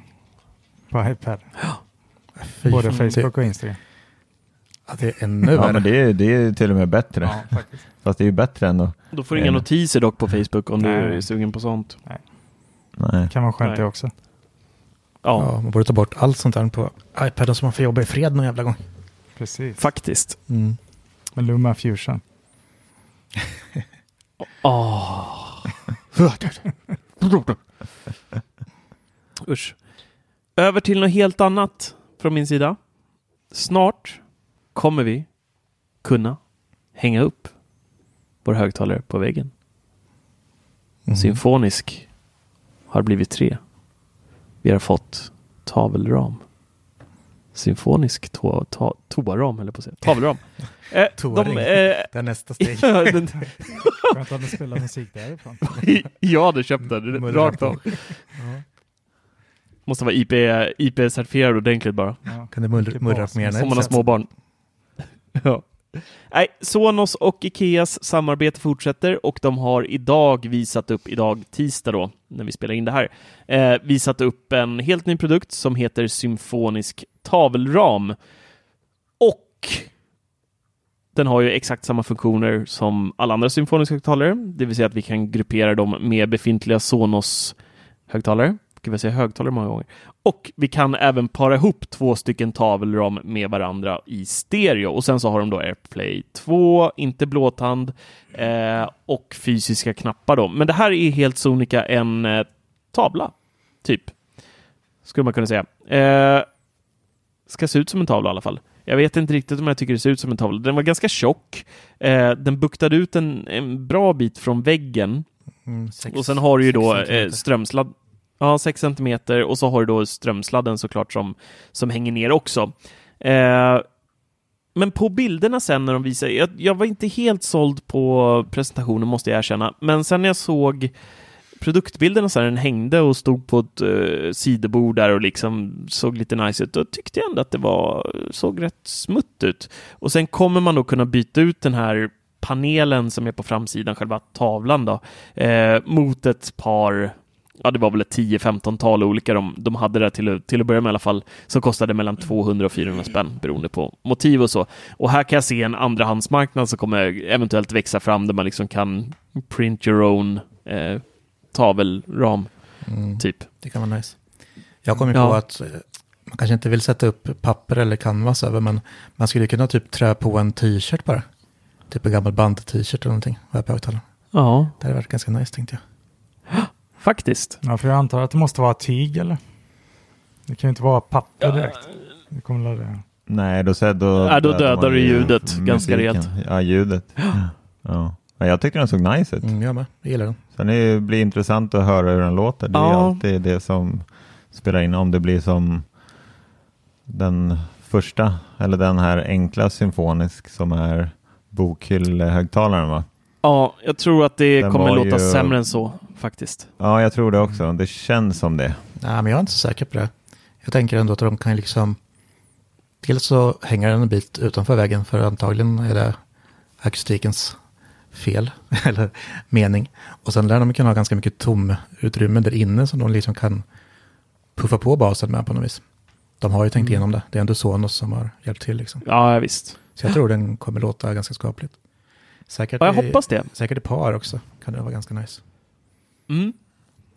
På iPad. Fy Både Facebook och Instagram. Det, ja, det är ännu Ja, värre. men det är, det är till och med bättre. Ja, faktiskt. Fast det är ju bättre ändå. Då får du inga Nej. notiser dock på Facebook om du Nej. är sugen på sånt. Nej. kan vara skönt Nej. det också. Ja, Ja, man borde ta bort allt sånt där på iPaden så man får jobba i fred någon jävla gång. Precis. faktiskt. Mm. Med Luma Fusion. Åh. Usch. Över till något helt annat från min sida. Snart kommer vi kunna hänga upp vår högtalare på väggen. Mhm. Symfonisk har blivit tre. Vi har fått tavelram. Symfonisk to- ta- toaram, eller på att säga. Tavelram. Eh, de, eh, Det är nästa steg. Skönt att du spelar musik därifrån. jag hade köpt den rakt av. Måste vara IP, IP-certifierad ordentligt bara. Ja. Kan du murra bas. på mer än Om ett man har sätt? små barn. ja. Nej, Sonos och Ikeas samarbete fortsätter och de har idag visat upp, idag tisdag då, när vi spelar in det här, eh, visat upp en helt ny produkt som heter Symfonisk tavelram. Och den har ju exakt samma funktioner som alla andra symfoniska högtalare, det vill säga att vi kan gruppera dem med befintliga Sonos högtalare. Gud, jag säger högtalare många gånger. Och vi kan även para ihop två stycken tavelram med varandra i stereo. Och sen så har de då AirPlay 2, inte blåtand eh, och fysiska knappar då. Men det här är helt sonika en eh, tavla, typ. Skulle man kunna säga. Eh, ska se ut som en tavla i alla fall. Jag vet inte riktigt om jag tycker det ser ut som en tavla. Den var ganska tjock. Eh, den buktade ut en, en bra bit från väggen. Mm, sex- och sen har du ju då eh, strömsladd. Ja, 6 centimeter och så har du då strömsladden såklart som, som hänger ner också. Eh, men på bilderna sen när de visar, jag, jag var inte helt såld på presentationen måste jag erkänna, men sen när jag såg produktbilderna så här, den hängde och stod på ett uh, sidobord där och liksom såg lite nice ut, då tyckte jag ändå att det var, såg rätt smutt ut. Och sen kommer man då kunna byta ut den här panelen som är på framsidan, själva tavlan då, eh, mot ett par Ja, det var väl ett 10-15-tal olika de, de hade där till, till att börja med i alla fall, som kostade mellan 200 och 400 spänn beroende på motiv och så. Och här kan jag se en andrahandsmarknad som kommer eventuellt växa fram där man liksom kan print your own eh, tavelram, Mm, typ. det kan vara nice. Jag kommer Ja. på att eh, man kanske inte vill sätta upp papper eller canvas över, men man skulle kunna typ trä på en t-shirt bara. Typ en gammal band-t-shirt eller någonting. Vad jag på. Ja, Det hade varit ganska nice tänkte jag. Faktiskt. Ja, för jag antar att det måste vara tyg eller? Det kan ju inte vara papper direkt. Det kommer det. Nej, då, så, då, Ja, då dödar du ju ljudet ganska musiken. rejält. Ja, ljudet. Ja. Ja, jag tyckte den såg nice ut. Mm, jag med, jag gillar den. Sen det blir intressant att höra hur den låter. Det är Ja. alltid det som spelar in. Om det blir som den första, eller den här enkla symfonisk som är bokhyllehögtalaren va? Ja, jag tror att det Den kommer låta ju- sämre än så, faktiskt. Ja, jag tror det också. Det känns som det. Nej, men jag är inte så säker på det. Jag tänker ändå att de kan liksom... Dels så hänger den en bit utanför väggen, för antagligen är det akustikens fel, eller mening. Och sen lär de kunna ha ganska mycket tomutrymme där inne som de liksom kan puffa på basen med på något vis. De har ju tänkt Mm. igenom det. Det är ändå Sonos som har hjälpt till liksom. Ja, visst. Så jag tror den kommer låta ganska skapligt. Säkert Ja, jag i- hoppas det. Säkert i par också kan det vara ganska nice. Mm.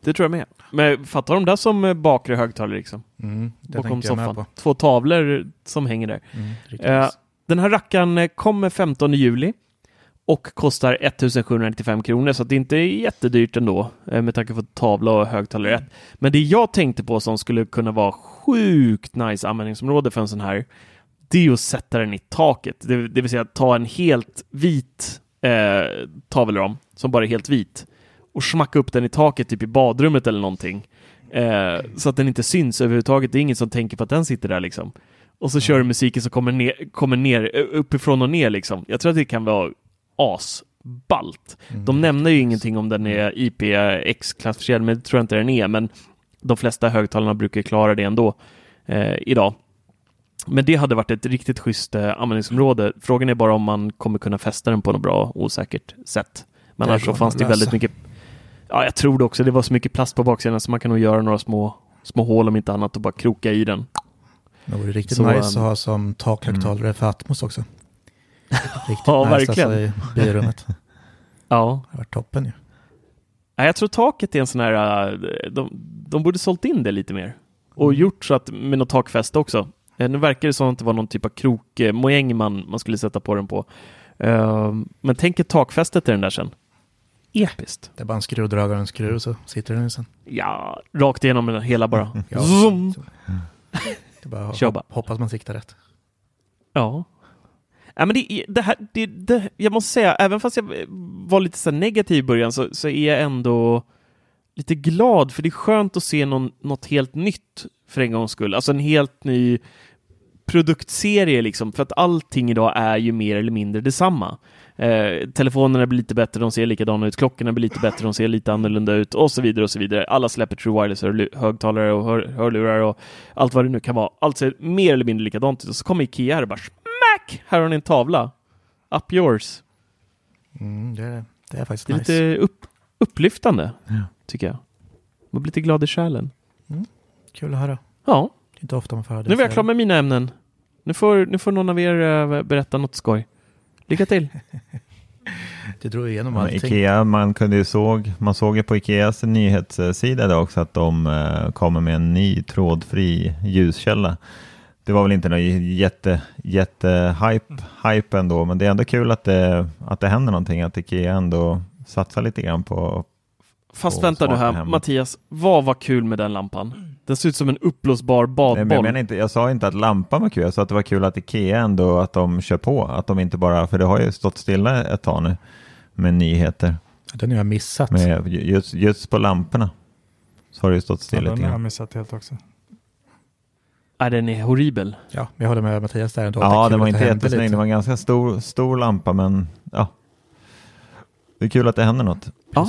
Det tror jag med. Men fattar de där som eh, bakre högtalare liksom? Mm, det Bakom soffan. Två tavlor som hänger där. Mm, nice. den här rackaren eh, kommer 15 juli och kostar 1795 kronor, så det inte är jättedyrt ändå med tanke på tavla och högtalare rätt. Men det jag tänkte på som skulle kunna vara sjukt nice användningsområde för en sån här, det är att sätta den i taket. Det, det vill säga ta en helt vit eh, tavelram som bara är helt vit och smacka upp den i taket, typ i badrummet eller någonting. Eh, så att den inte syns överhuvudtaget. Det är ingen som tänker på att den sitter där liksom. Och så kör du musiken som kommer ner, kommer ner eh, uppifrån och ner liksom. Jag tror att det kan vara asballt. Mm. De nämner ju ingenting om den är IPX-klassförsedad, men det tror jag inte den är. Men de flesta högtalarna brukar klara det ändå eh, idag. Men det hade varit ett riktigt schysst eh, användningsområde. Frågan är bara om man kommer kunna fästa den på något bra och säkert sätt. Men annars så fanns det väldigt mycket. Ja, jag tror det också. Det var så mycket plast på baksidan så man kan nog göra några små, små hål om inte annat och bara kroka i den. Det vore riktigt Så, nice ehm, att ha som takhögtalare för Atmos också. Riktigt Ja, nice verkligen. Alltså i birummet. Det Ja, har varit toppen ju. Nej, jag tror taket är en sån här, äh, de, de borde sålt in det lite mer. Och Mm. gjort så att, med något takfäste också. Eh, Nu verkar det som att det var någon typ av krokmojäng man, man skulle sätta på den på. Ehm, men tänk ett takfäste till den där sen. Episkt. Det är bara en skruvdragare och en skruv så sitter den sen. Ja, rakt igenom den hela bara. Ja. Zoom. Det bara Kör hop- bara. hoppas man siktar rätt. Ja. Ja, men det, det här, det, det, jag måste säga, även fast jag var lite så negativ i början så, så är jag ändå lite glad för det är skönt att se någon, något helt nytt för en gångs skull. Alltså en helt ny produktserie liksom, för att allting idag är ju mer eller mindre detsamma. Eh, telefonerna blir lite bättre, de ser likadana ut, klockorna blir lite bättre, de ser lite annorlunda ut och så vidare och så vidare. Alla släpper true wireless hörlu- högtalare och hör, hörlurar och allt vad det nu kan vara. Allt ser mer eller mindre likadant ut och så kommer Ikea här och bara smack! Här har ni en tavla. Up yours. Mm, det, är, det är faktiskt Det är nice. lite upp, upplyftande, Ja. tycker jag. Man blir lite glad i själen. Kul att höra. Ja, Det är inte ofta man får höra det. nu är jag klar med mina ämnen. Nu får, nu får någon av er eh, berätta något skoj. Lycka till! Det drog igenom allting. Ikea, man kunde ju såg, man såg ju på Ikeas nyhetssida idag också att de eh, kommer med en ny trådfri ljuskälla. Det var väl inte någon jätte, jätte hype, hype ändå, men det är ändå kul att det, att det händer någonting, att Ikea ändå satsar lite grann på Fast Och vänta nu här, hem. Mattias. Vad var kul med den lampan? Den ser ut som en uppblåsbar badboll. Nej, men jag, menar inte, jag sa inte att lampan var kul, jag sa att det var kul att Ikea ändå att de kör på, att de inte bara, för det har ju stått stilla ett tag nu med nyheter, Den har jag missat. med, just, just på lamporna så har det ju stått Ja, stilla den lite har jag missat helt också. Är den är horribel. Ja, jag håller med Mattias där ändå. Ja, den var inte jättesnygg, det var en ganska stor, stor lampa, men ja. Det är kul att det händer något. Ja.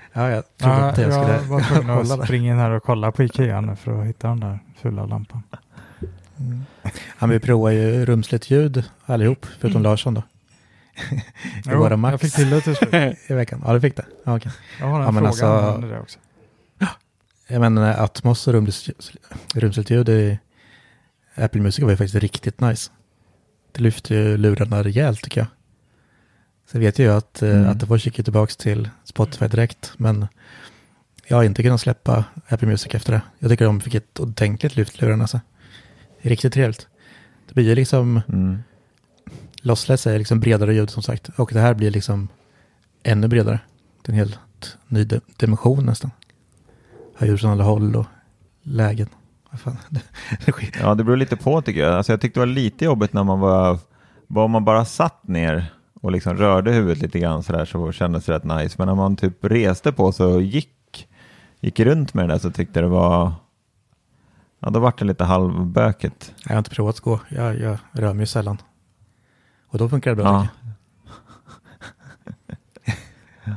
Ja, jag trodde Ja, inte jag skulle jag var tvungen att där. springa in här och kolla på Ikea nu för att hitta den där fula lampan. Ja, men vi provar ju rumsligt ljud allihop, förutom Larsson då. I Jo, våra Max jag fick till det till slut. i veckan. Ja, du fick det? Ja, okej. Jag har en Ja, men fråga alltså- angående det också. Jag menar, Atmos och rumsligt, rumsligt ljud i Apple Music var ju faktiskt riktigt nice. Det lyfter ju lurarna rejält tycker jag. Sen vet jag ju att, Mm. mm. att det får kika tillbaka till Spotify direkt, men jag har inte kunnat släppa Apple Music efter det. Jag tycker de fick ett ordentligt lyft lurarna. Alltså. Riktigt trevligt. Det blir ju liksom, Mm. lossless är liksom bredare ljud som sagt, och det här blir liksom ännu bredare. Det är en helt ny di- dimension nästan. Har ljud från alla håll och lägen. Ja, det beror lite på tycker jag. Alltså, jag tyckte det var lite jobbigt när man var, var man bara satt ner och liksom rörde huvudet lite grann sådär så kändes det rätt nice. Men när man typ reste på sig och gick, gick runt med det där så tyckte det var, ja då vart det lite halvbökigt. Jag har inte provat att gå. Jag, jag rör mig ju sällan. Och då funkar det bra. Ja.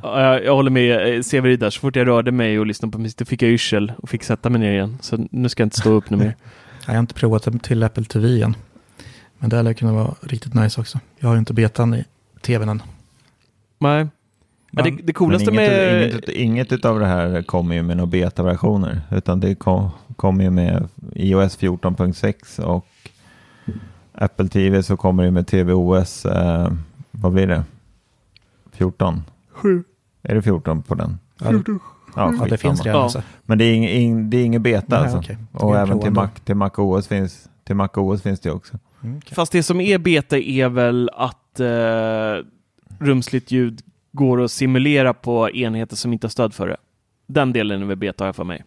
Jag, jag håller med eh, Severid där. Så fort jag rörde mig och lyssnade på musik då fick jag yrsel och fick sätta mig ner igen. Så nu ska jag inte stå upp nu mer. jag. Har inte provat till Apple TV igen. Men det lär kunna vara riktigt nice också. Jag har ju inte betan i tvn än. Nej. Det, Men- det Men coolaste inget, med... inget, inget utav det här kommer ju med några beta-versioner utan det kom, kommer ju med iOS 14.6 och Apple TV så kommer det med tvOS, eh, vad blir det? 14? Sju. Är det 14 på den? Ja, det, Ja, ja, det finns redan. Ja. Alltså. Men det är ing, det är ingen beta Nej, alltså. Ska Och även till? Mac, till Mac OS finns, till Mac OS finns det också. Mm, okej. Fast det som är beta är väl att eh, rumsligt ljud går att simulera på enheter som inte har stöd för det. Den delen är väl beta har jag för mig.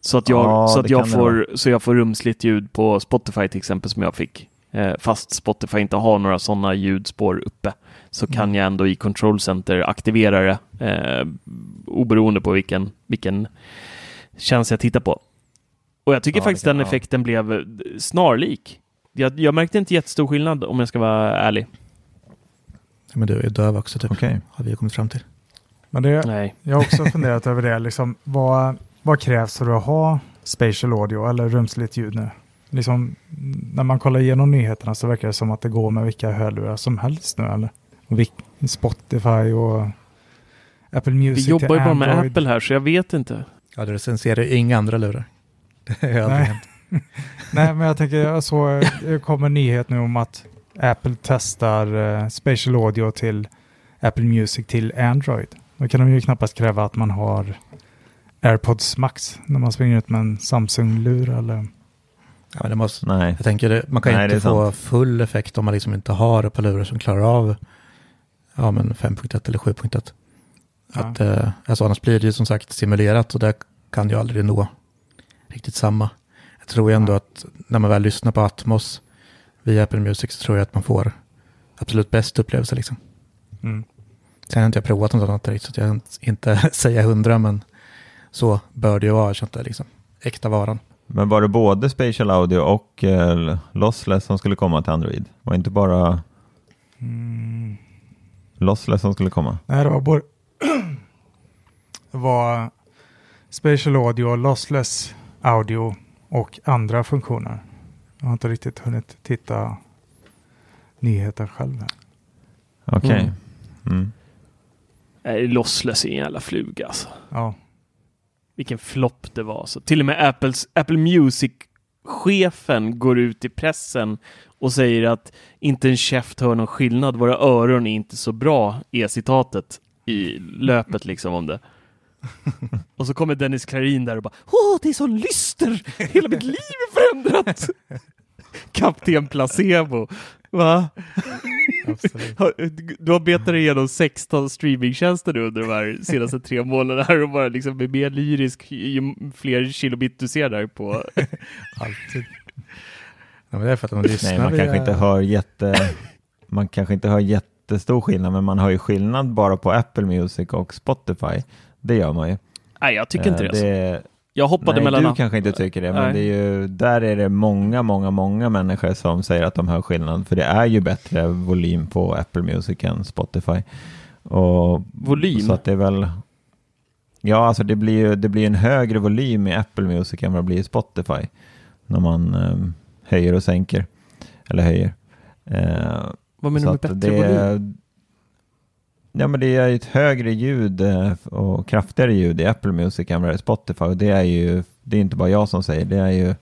Så att jag, Ja, så att jag, kan det får, så jag får rumsligt ljud på Spotify till exempel som jag fick. Eh, fast Spotify inte har några sådana ljudspår uppe så kan Mm. jag ändå i Control Center aktivera det eh, oberoende på vilken, vilken tjänst jag tittar på. Och jag tycker Ja, faktiskt kan- den ja. effekten blev eh, snarlik. Jag, jag märkte inte jättestor skillnad om jag ska vara ärlig. Men du är döv också typ. Okej. Har vi kommit fram till. Men det, Nej. jag har också funderat över det. Liksom, vad, vad krävs för att ha spatial audio eller rumsligt ljud nu? Liksom, när man kollar igenom nyheterna så verkar det som att det går med vilka hörlurar som helst nu. Eller? Och Spotify och Apple Music Vi jobbar ju bara med. Apple här så jag vet inte. Ja, du recenserar ju inga andra lurar. Det har aldrig Nej. hänt. Nej, men jag tänker, jag såg, det kommer en nyhet nu om att Apple testar uh, spatial audio till Apple Music till Android. Då kan de ju knappast kräva att man har AirPods Max när man springer ut med en Samsung-lur eller? Ja, men det måste, Nej. jag tänker, det, man kan Nej, inte få sant. full effekt om man liksom inte har ett par lurar som klarar av ja, men 5.1 eller 7.1. Ja. Att, eh, alltså annars blir det ju som sagt simulerat och det kan ju aldrig nå riktigt samma. Jag tror ju ändå att när man väl lyssnar på Atmos via Apple Music så tror jag att man får absolut bäst upplevelse liksom. Mm. Sen har inte jag provat något annat direkt så att jag kan inte säga hundra men så bör det ju vara, känns det liksom. Äkta varan. Men var det både Spatial Audio och eh, Lossless som skulle komma till Android? Var inte bara Mm. Lossless som skulle komma? Nej, det var både... det var Spatial Audio, Lossless Audio och andra funktioner. Jag har inte riktigt hunnit titta nyheter själv. Okej. Mm. Mm. Nej, Lossless är en jävla fluga alltså. Ja. Vilken flopp det var. Så till och med Apples, Apple Music-chefen går ut i pressen och säger att inte en käft hör någon skillnad. Våra öron är inte så bra, är citatet i löpet liksom om det. Och så kommer Dennis Klarin där och bara Åh, det är så lyster! Hela mitt liv är förändrat! Kapten Placebo. Va? Du har betat dig igenom 16 streamingtjänster nu under de här senaste tre månaderna här och bara liksom blir mer lyrisk ju fler kilobit du ser där på. Alltid. Ja, men det är för att man lyssnar Nej, man kanske inte hör jätte... Man kanske inte hör jättestor skillnad, men man hör ju skillnad bara på Apple Music och Spotify. Det gör man ju. Nej, jag tycker inte Eh, det. alltså. det Jag hoppade Nej, mellan... du kanske inte tycker det, men Nej. det är ju, där är det många, många, många människor som säger att de hör skillnad, för det är ju bättre volym på Apple Music än Spotify. Och, Volym? Så att det är väl... Ja, alltså det blir ju det blir en högre volym i Apple Music än vad det blir i Spotify, när man eh, höjer och sänker, eller höjer. Eh, Vad menar du med bättre det, volym? Ja, men det är ett högre ljud eh, och kraftigare ljud i Apple Music än vad det är i Spotify. Och det är ju, det är inte bara jag som säger, det är ju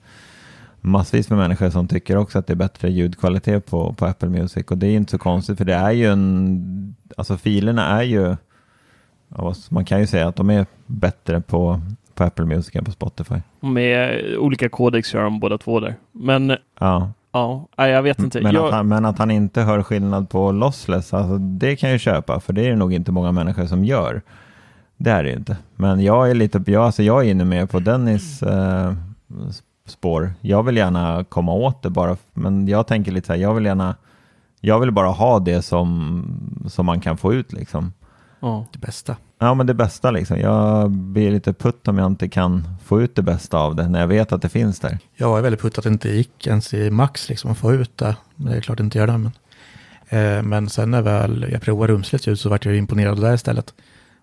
massvis med människor som tycker också att det är bättre ljudkvalitet på, på Apple Music. Och det är inte så konstigt, för det är ju en, alltså filerna är ju, man kan ju säga att de är bättre på, på Apple Music än på Spotify. Med olika kodex gör de båda två där. Men Ja, ja, jag vet inte. men, jag... att han, men att han inte hör skillnad på lossless, alltså det kan jag köpa, för det är det nog inte många människor som gör. Det är det inte. Men jag är lite, jag, alltså jag är inne med på Dennis eh, spår. Jag vill gärna komma åt det bara, men jag tänker lite så här, jag vill gärna, jag vill bara ha det som, som man kan få ut liksom. Ja. Det bästa. Ja, men det bästa liksom. Jag blir lite putt om jag inte kan få ut det bästa av det när jag vet att det finns där. Jag är väldigt putt att det inte gick ens i max liksom att få ut det. Men det är klart det inte gör det. Men, eh, men sen när väl jag provade rumsligt ljud så vart jag imponerad där istället.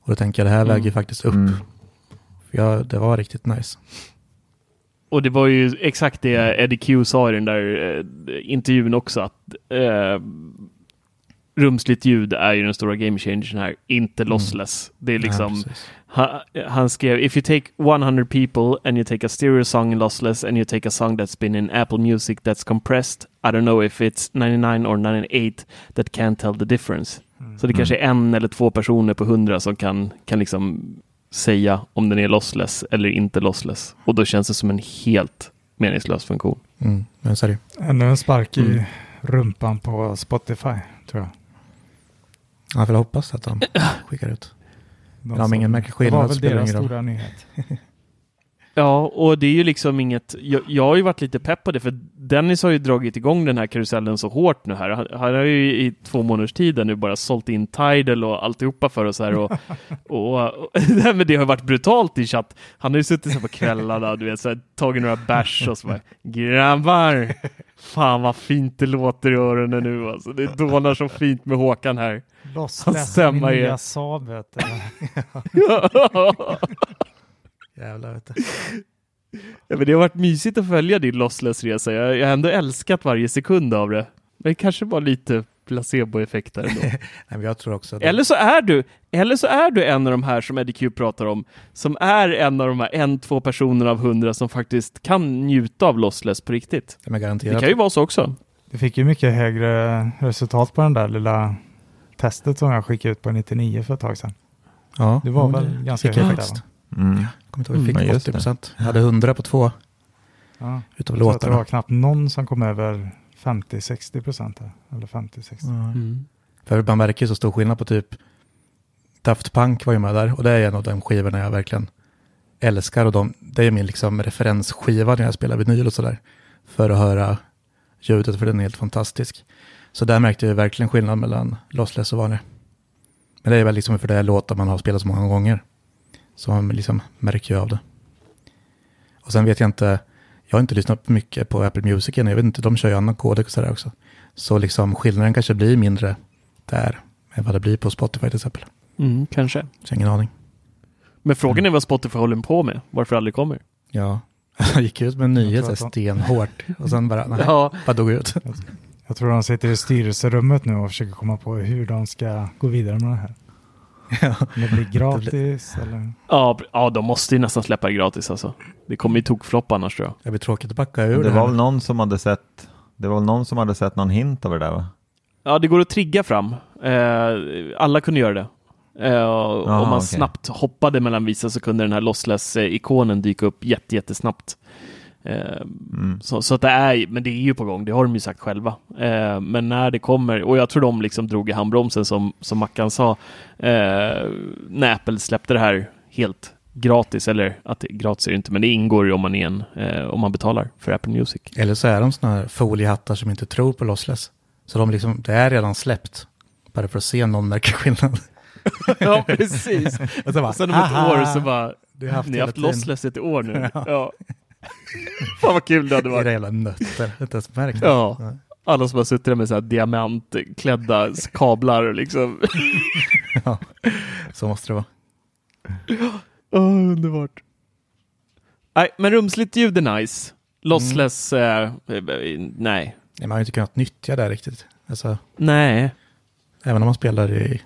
Och då tänker jag det här Mm. väger ju faktiskt upp. Mm. För jag, det var riktigt nice. Och det var ju exakt det Eddie Q sa i den där eh, intervjun också, att eh, rumsligt ljud är ju den stora game changern här, inte lossless. Det är liksom, Ja, han, han skrev, if you take 100 people and you take a stereo song in lossless and you take a song that's been in Apple Music that's compressed, I don't know if it's 99 or 98 that can't tell the difference. Så det kanske är en eller två personer på hundra som kan, kan liksom säga om den är lossless eller inte lossless. Och då känns det som en helt meningslös funktion. Mm, men. Ännu en spark i Mm. rumpan på Spotify, tror jag. Jag får hoppas att de skickar ut. De men ingen märker Det skillnad, var väl deras stora nyhet. Ja, och det är ju liksom inget... Jag, jag har ju varit lite pepp på det, för Dennis har ju dragit igång den här karusellen så hårt nu här. Han, han har ju i två månaders tid nu bara sålt in Tidal och alltihopa för oss här. Och, och, och, men det har varit brutalt i chatt. Han har ju suttit så på kvällarna, du vet, så här, tagit några bärs och så bara Grabbar! Fan vad fint det låter i öronen nu alltså. Det dånar så fint med Håkan här. Stämma min nya Saab. vet du. Jävlar vet du. Ja, men det har varit mysigt att följa din lossless-resa. Jag, jag har ändå älskat varje sekund av det. Men det kanske var lite placeboeffekter ändå. Nej, men jag tror också att eller, så är du, eller så är du en av de här som Eddie Q pratar om, som är en av de här en, två personer av hundra som faktiskt kan njuta av lossless på riktigt. det är Det garanterat. kan ju vara så också. Det fick ju mycket högre resultat på den där lilla testet som jag skickade ut på 99 för ett tag sedan. ja, Det var men väl ganska fick jag högt Mm. Jag kommer inte ihåg, Mm, fick just 80 procent. Jag hade 100 på två Ja. utav Jag tror att det låtarna. var knappt någon som kom över 50-60 procent. här. Eller 50-60. Ja. Mm. För man märker ju så stor skillnad på typ Daft Punk var ju med där och det är en av de skivorna jag verkligen älskar och de, det är min liksom referensskiva när jag spelar vinyl och sådär. För att höra ljudet för den är helt fantastisk. Så där märkte jag verkligen skillnad mellan Lossless och vanlig. Men det är väl liksom för det låtar man har spelat så många gånger. Så man liksom märker ju av det. Och sen vet jag inte, jag har inte lyssnat mycket på Apple Music än, jag vet inte, de kör ju annan kodek och sådär också. Så liksom skillnaden kanske blir mindre där än vad det blir på Spotify till exempel. Mm, kanske. Så ingen aning. Men frågan är vad Spotify håller på med, varför det aldrig kommer. Ja, jag gick ut med en nyhet stenhårt och sen bara, nej, Ja, bara dog ut. Jag tror de sitter i styrelserummet nu och försöker komma på hur de ska gå vidare med det här. Det blir gratis eller? ja, ja, de måste ju nästan släppa det gratis alltså. Det kommer ju tokfloppa annars tror jag. Jag blir tråkigt att backa ur Det det, var väl någon som hade sett det var väl någon som hade sett någon hint av det där va? Ja, det går att trigga fram. Eh, alla kunde göra det. Eh, om man okej. snabbt hoppade mellan vissa så kunde den här lossless-ikonen dyka upp jätte, jättesnabbt. Eh, Mm. så, så att det är, men det är ju på gång, det har de ju sagt själva. Eh, men när det kommer, och jag tror de liksom drog i handbromsen som, som Mackan sa, eh, när Apple släppte det här helt gratis, eller att det, gratis är det inte, men det ingår ju om man, är en, eh, om man betalar för Apple Music. Eller så är de sådana här foliehattar som inte tror på Lossless. Så de liksom, det är redan släppt. Bara för att se någon märker skillnad. ja, precis. Och så bara, Och sen om ett "Haha, år så bara, har haft ni har haft tiden." lossless ett år nu. Ja. ja. Fan vad kul det hade Era varit. jävla nötter, inte ens märkt. Ja. Nej. Alla som har suttit där med så här diamantklädda kablar liksom. ja. Så måste det vara. Åh, underbart. Nej, men rumsligt ljud är nice. Lossless, eh, eh, nej. Nej, man har ju inte kunnat nyttja det riktigt. Alltså, Nej. även om man spelar i,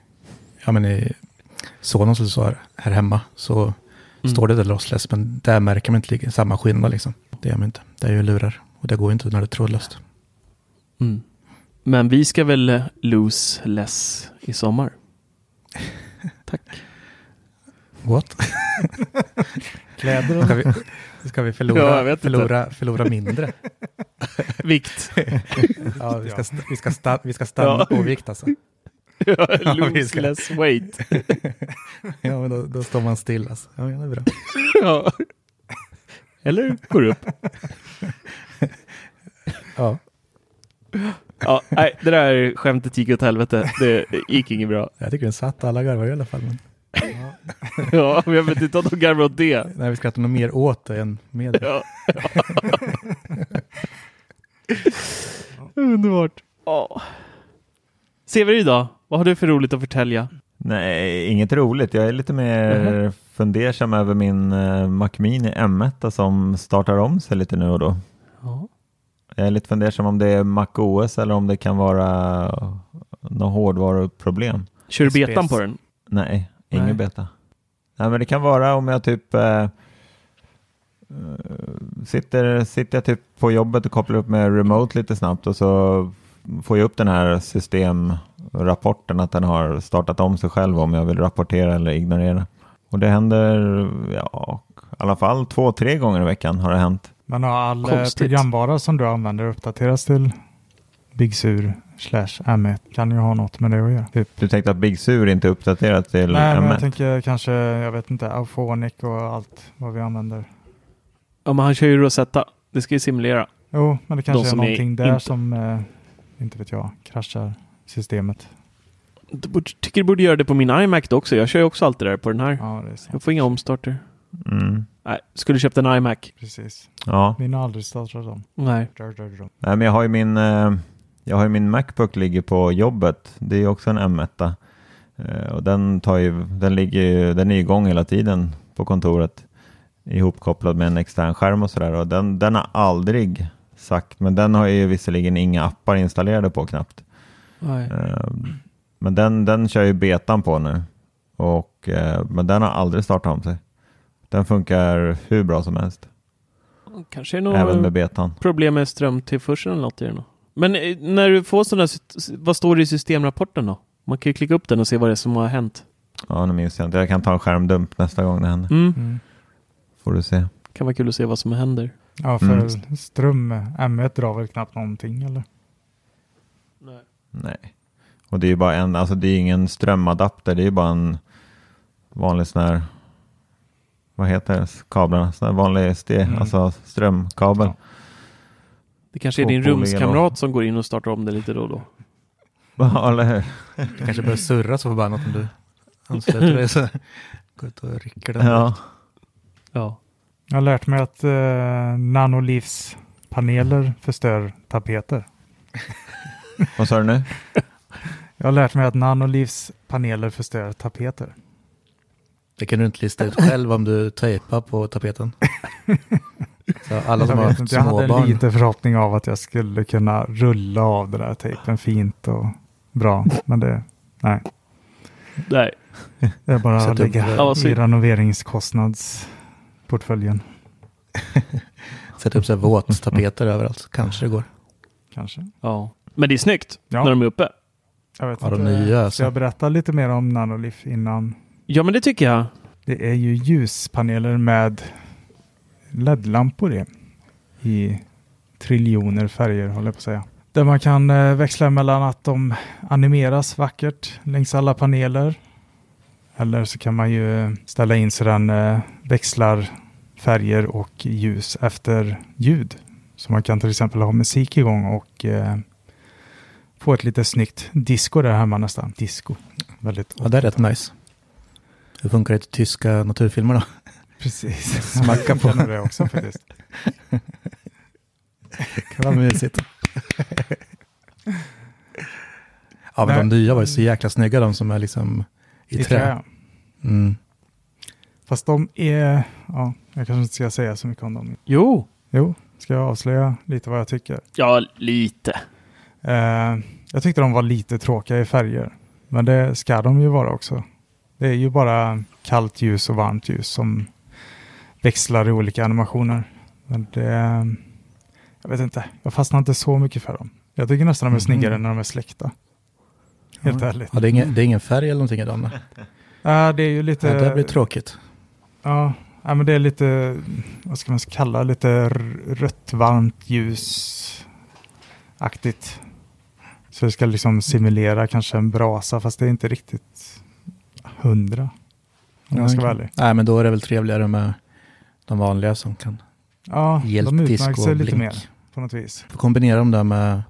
ja men i Sonos eller så här, här hemma så Mm. står det där lossless, men där märker man inte lika- samma skillnad liksom. Det gör man inte. Det är ju lurar och det går ju inte när det är trådlöst. Mm. Men vi ska väl eh, lose less i sommar. Tack. What? Kläder Ska vi, ska vi förlora, Ja, jag vet inte. förlora, förlora mindre? Vikt. Ja, vi ska, vi ska, sta, vi ska stanna Ja. på vikt alltså. Ja, vi lose ska- less weight. Ja, men då, då står man still alltså. Ja, det är bra. ja. Eller går upp. Ja. Ja, nej, det där skämtet gick åt helvete. Det gick inget bra. Jag tycker den satt, alla garvar i alla fall. Men, Ja, men jag vet inte om de garvar åt det. nej, vi skrattar nog mer åt det än med det. Ja. Underbart. Ja. Severyd då? Vad har du för roligt att förtälja? Nej, inget roligt. Jag är lite mer fundersam över min uh, Mac Mini M1 som startar om sig lite nu och då. Ja. Jag är lite fundersam om det är Mac OS eller om det kan vara något hårdvaruproblem. Kör du betan på den? Nej, ingen Nej. beta. Nej, men det kan vara om jag typ eh, eh, sitter, sitter jag typ på jobbet och kopplar upp med remote lite snabbt och så får jag upp den här systemrapporten att den har startat om sig själv om jag vill rapportera eller ignorera. Och det händer, ja, i alla fall två, tre gånger i veckan har det hänt. Men har all eh, Konstigt. programvara som du använder uppdaterats till Big Sur slash M1 kan ju ha något med det att göra. Typ. Du tänkte att Big Sur inte är uppdaterat till Nej, men M1? jag tänker kanske, jag vet inte, Auphonic och allt vad vi använder. Ja, men han kör ju Rosetta. Det ska ju simulera. Jo, men det kanske är som är någonting där inte- som, eh, inte vet jag, kraschar systemet. Du borde- tycker du borde göra det på min iMac också. Jag kör ju också allt det där på den här. Ja, det är sant. Jag får inga omstarter. Mm. Nej, skulle köpt en iMac. Precis. Ja. Min har aldrig startat om. Nej. Dör, dör, dör. Nej, men jag har ju min, eh, jag har ju min Macbook ligger på jobbet. Det är ju också en M1. Eh, och den, tar ju, den, ligger ju, den är igång hela tiden på kontoret. Ihopkopplad med en extern skärm och sådär. Och den, den har aldrig sagt, men den har ju visserligen inga appar installerade på knappt. Nej. Eh, men den, den kör ju betan på nu. Och, eh, men den har aldrig startat om sig. Den funkar hur bra som helst. Kanske är Även med betan. problem med strömtillförseln eller något i den. Men eh, när du får sådana, vad står det i systemrapporten då? Man kan ju klicka upp den och se vad det är som har hänt. Ja, nu minns jag inte. Jag kan ta en skärmdump nästa gång det händer. Mm. Mm. Får du se. Kan vara kul att se vad som händer. Ja, för Mm. ström M1 drar väl knappt någonting eller? Nej. Och det är ju bara en, alltså det är ingen strömadapter. Det är ju bara en vanlig sån här, vad heter det, kablarna? Sån här vanlig ste, Mm. alltså strömkabel. Ja. Det kanske är din rumskamrat som går in och startar om det lite då och då. Ja, eller hur? Det kanske börjar surra så förbannat om du ansluter dig. Så gå ut och rycker den. Ja. Ja. Jag har lärt mig att eh, nanolivspaneler förstör tapeter. Vad sa du nu? Jag har lärt mig att nanolivspaneler förstör tapeter. Det kan du inte lista ut själv om du tejpar på tapeten. Så alla som jag, har inte, jag hade småbarn. lite förhoppning av att jag skulle kunna rulla av den där tejpen fint och bra. Men det, nej, Nej. det är bara att lägga i renoveringskostnadsportföljen. Sätta upp så här våttapeter överallt. Kanske det går. Kanske. Ja. Men det är snyggt Ja. när de är uppe. Jag vet Ja, inte. nya, Ska alltså. jag berätta lite mer om Nanoliv innan? Ja, men det tycker jag. Det är ju ljuspaneler med LED-lampor i. I triljoner färger håller jag på att säga. Där man kan eh, växla mellan att de animeras vackert längs alla paneler. Eller så kan man ju ställa in så den eh, växlar färger och ljus efter ljud. Så man kan till exempel ha musik igång och eh, få ett lite snyggt disco där hemma nästan. Disco. Väldigt Ja, det är rätt nice. Hur funkar det i tyska naturfilmer då? Precis. Smacka på. Jag det också faktiskt. kan vara mysigt. ja, men Nej. de nya var ju så jäkla snygga, de som är liksom i, I trä. trä. Mm. Fast de är, ja, jag kanske inte ska säga så mycket om dem. Jo. Jo, ska jag avslöja lite vad jag tycker? Ja, lite. Eh, jag tyckte de var lite tråkiga i färger. Men det ska de ju vara också. Det är ju bara kallt ljus och varmt ljus som växlar i olika animationer. Men det, jag vet inte, jag fastnar inte så mycket för dem. Jag tycker nästan de är Mhm. snyggare när de är släckta. Helt ja. ärligt. Ja, det, är ingen, det är ingen färg eller någonting i dem? Ja, det är ju lite... Ja, det blir tråkigt. Ja, ja, men det är lite, vad ska man kalla lite rött, varmt, ljus aktigt. Så det ska liksom simulera kanske en brasa, fast det är inte riktigt hundra. Om jag ska vara ärlig. Nej, men då är det väl trevligare med de vanliga som kan Ja, de utmärker sig och lite mer på något vis. Får kombinera dem där med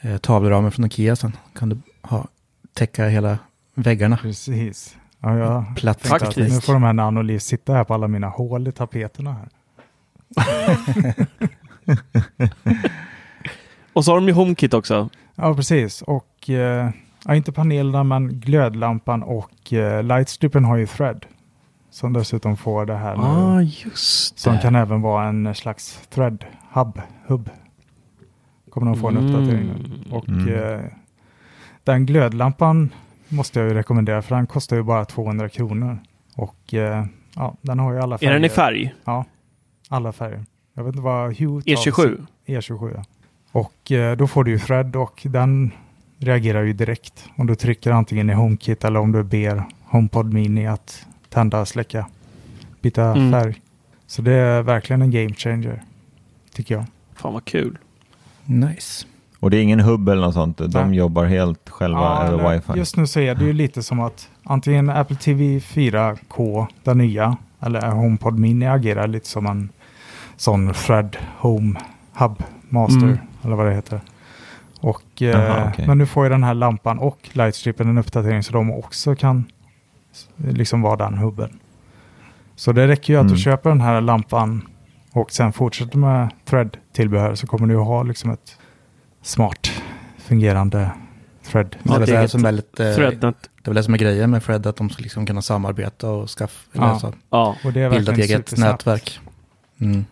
eh, tavleramen från Ikea sen. Kan du ha, täcka hela väggarna. Precis. Ja, jag Platt Faktiskt. nu får de här nanoliv sitta här på alla mina hål i tapeterna här. Och så har de ju HomeKit också. Ja, precis. Och eh, ja, inte panelerna, men glödlampan och eh, lightstripen har ju thread. Som dessutom får det här nu. ah, just Som det. kan även vara en slags thread hub. hub. Kommer de få en Mm. uppdatering nu. Och Mm. eh, den glödlampan måste jag ju rekommendera för den kostar ju bara 200 kronor. Och eh, ja, den har ju alla Är färger. den i färg? Ja, alla färger. Jag vet inte vad Hue tar E27? E27 ja. Och eh, då får du ju thread och den reagerar ju direkt. Om du trycker antingen i HomeKit eller om du ber HomePod Mini att tända, släcka, byta Mm. färg. Så det är verkligen en game changer, tycker jag. Fan vad kul. Nice. Och det är ingen hubb eller något sånt. De Nej. jobbar helt själva Ja, över eller wifi. Just nu så är det ju lite som att antingen Apple TV 4K, den nya, eller HomePod Mini agerar lite som en sån Thread Home Hub Master, Mm. eller vad det heter. Och, eh, Jaha, okej. Men nu får ju den här lampan och lightstripen en uppdatering så de också kan liksom vara den hubben. Så det räcker ju att Mm. du köper den här lampan och sen fortsätter med Thread-tillbehör så kommer du att ha liksom ett smart fungerande Thread. Det är det som är lite, Threadnet. det är väl det som är grejen med Fred, att de ska liksom kunna samarbeta och skaffa, Ja. Ja. Och det är bilda ett eget nätverk. Mm.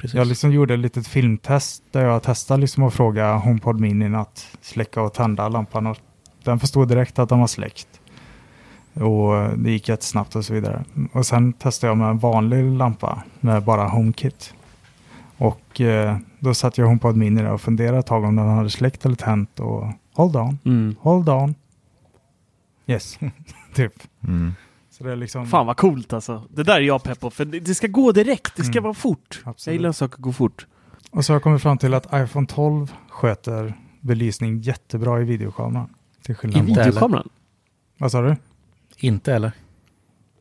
Precis. Jag liksom gjorde ett litet filmtest där jag testade liksom att fråga HomePod Mini att släcka och tända lampan. Och den förstod direkt att den var släckt. Och det gick jättesnabbt och så vidare. Och sen testade jag med en vanlig lampa med bara HomeKit. Och eh, då satt jag HomePod Mini där och funderade ett tag om den hade släckt eller tänt. Och hold on, Mm. hold on. Yes, typ. Mm. Så det är liksom... Fan vad coolt alltså. Det där är jag pepp på, för det ska gå direkt. Det ska Mm. vara fort. Jag Absolut. gillar saker gå fort. Och så har jag kommit fram till att iPhone 12 sköter belysning jättebra i videokameran. Till I skillnad mot... videokameran? Vad sa du? Inte eller?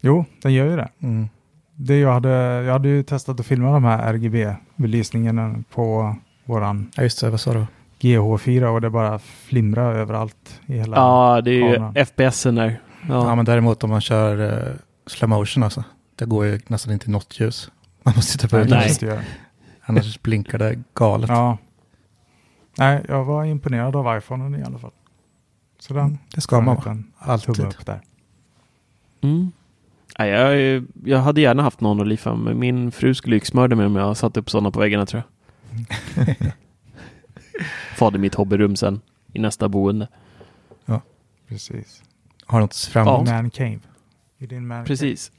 Jo, den gör ju det. Mm. det jag, hade, jag hade ju testat att filma de här RGB-belysningarna på våran Ja, just det. Vad sa du? GH4 och det bara flimrar överallt i hela Ja, det är ju kameran. FPSen där. Ja. Ja. men däremot om man kör uh, slow motion alltså. Det går ju nästan inte något ljus. Man måste titta på Nej, det. Nej. Annars blinkar det galet. Ja. Nej, jag var imponerad av iPhonen i alla fall. Så den Det ska man vara. Alltid. upp där. Mm. Ja, jag, jag hade gärna haft någon att lifa men min fru skulle yxmörda mig om jag satt upp sådana på väggarna tror jag. Fader mitt hobbyrum sen i nästa boende. Precis. Har se fram Ja. Man cave. I din man Precis.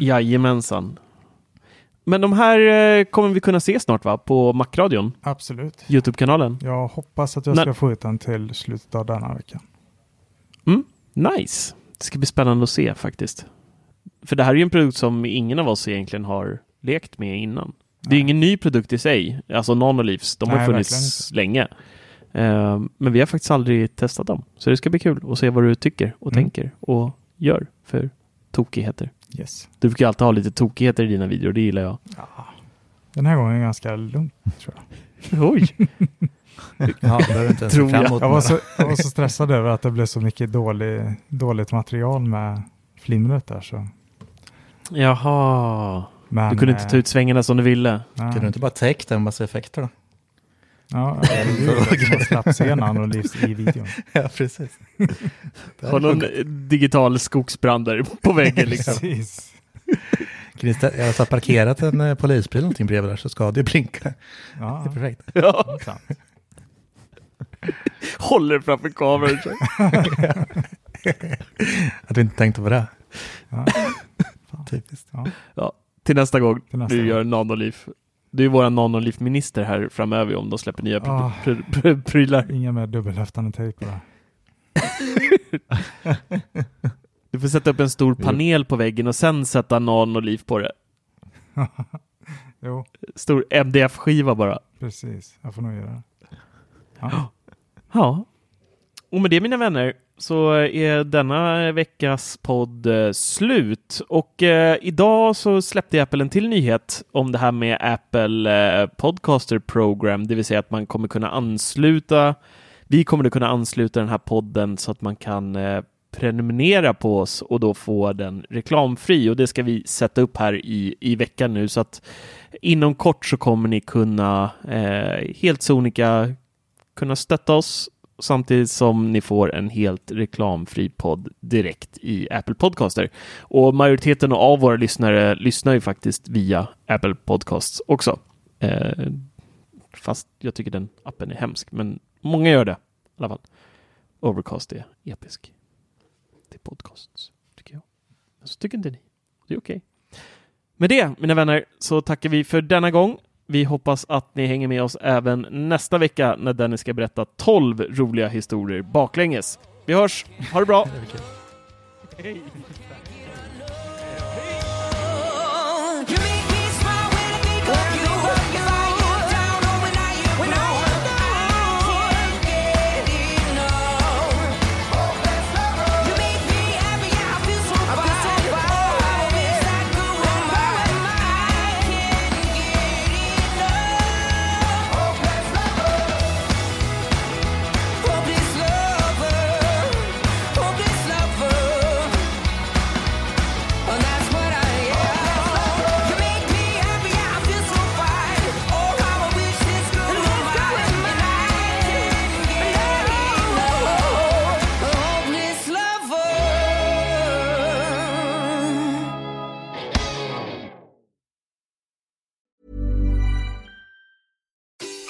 Jajamensan. Men de här eh, kommer vi kunna se snart va? På Macradion. Absolut. Youtube-kanalen. Jag hoppas att jag När- ska få ut den till slutet av denna veckan. Nice. Det ska bli spännande att se faktiskt. För det här är ju en produkt som ingen av oss egentligen har lekt med innan. Det är Nej. ingen ny produkt i sig. Alltså Nanolivs, de har Nej, funnits verkligen länge. Eh, men vi har faktiskt aldrig testat dem. Så det ska bli kul att se vad du tycker och Mm. tänker och gör för tokigheter. Yes. Du brukar alltid ha lite tokigheter i dina videor, det gillar jag. Ja. Den här gången är ganska lugnt tror jag. Oj! Ja, Tror jag. Jag var, så, jag var så stressad över att det blev så mycket dålig, dåligt material med flimret där. Så. Jaha. Men, Du kunde inte eh, ta ut svängarna som du ville. nej. Kan du inte bara täcka en massa effekter då? Ja, det är ju det man slapp se Nanolivs i videon. Ja, precis. Har någon digital skogsbrander på väggen liksom. Precis. Christer, jag har parkerat en eh, polisbil någonting bredvid där så ska det blinka. Ja, Det är perfekt. ja. Håller framför kameran. Att du inte tänkte på det. Ja. Typiskt. Ja. Till nästa gång Till nästa du gång. gör Nanoliv. Du är vår Nanoliv-minister här framöver om de släpper nya pr- Ah. pr- pr- prylar. Inga mer dubbelhäftande tejp det. Du får sätta upp en stor panel på väggen och sen sätta Nanoliv på det. Jo, Stor MDF-skiva bara. precis. Jag får nog göra det. Ja. Ja. Och med det mina vänner så är denna veckas podd eh, slut. Och eh, idag så släppte Apple en till nyhet om det här med Apple eh, Podcaster Program, det vill säga att man kommer kunna ansluta, vi kommer att kunna ansluta den här podden så att man kan eh, prenumerera på oss och då få den reklamfri. Och det ska vi sätta upp här i, i veckan nu. Så att inom kort så kommer ni kunna eh, helt sonika kunna stötta oss samtidigt som ni får en helt reklamfri podd direkt i Apple Podcaster. Och majoriteten av våra lyssnare lyssnar ju faktiskt via Apple Podcasts också. Eh, fast jag tycker den appen är hemsk, men många gör det i alla fall. Overcast är episk. Det är podcasts, tycker jag. Men så tycker inte ni. Det är okej. Med det, mina vänner, så tackar vi för denna gång. Vi hoppas att ni hänger med oss även nästa vecka när Dennis ska berätta 12 roliga historier baklänges. Vi hörs! Ha det bra! Hej.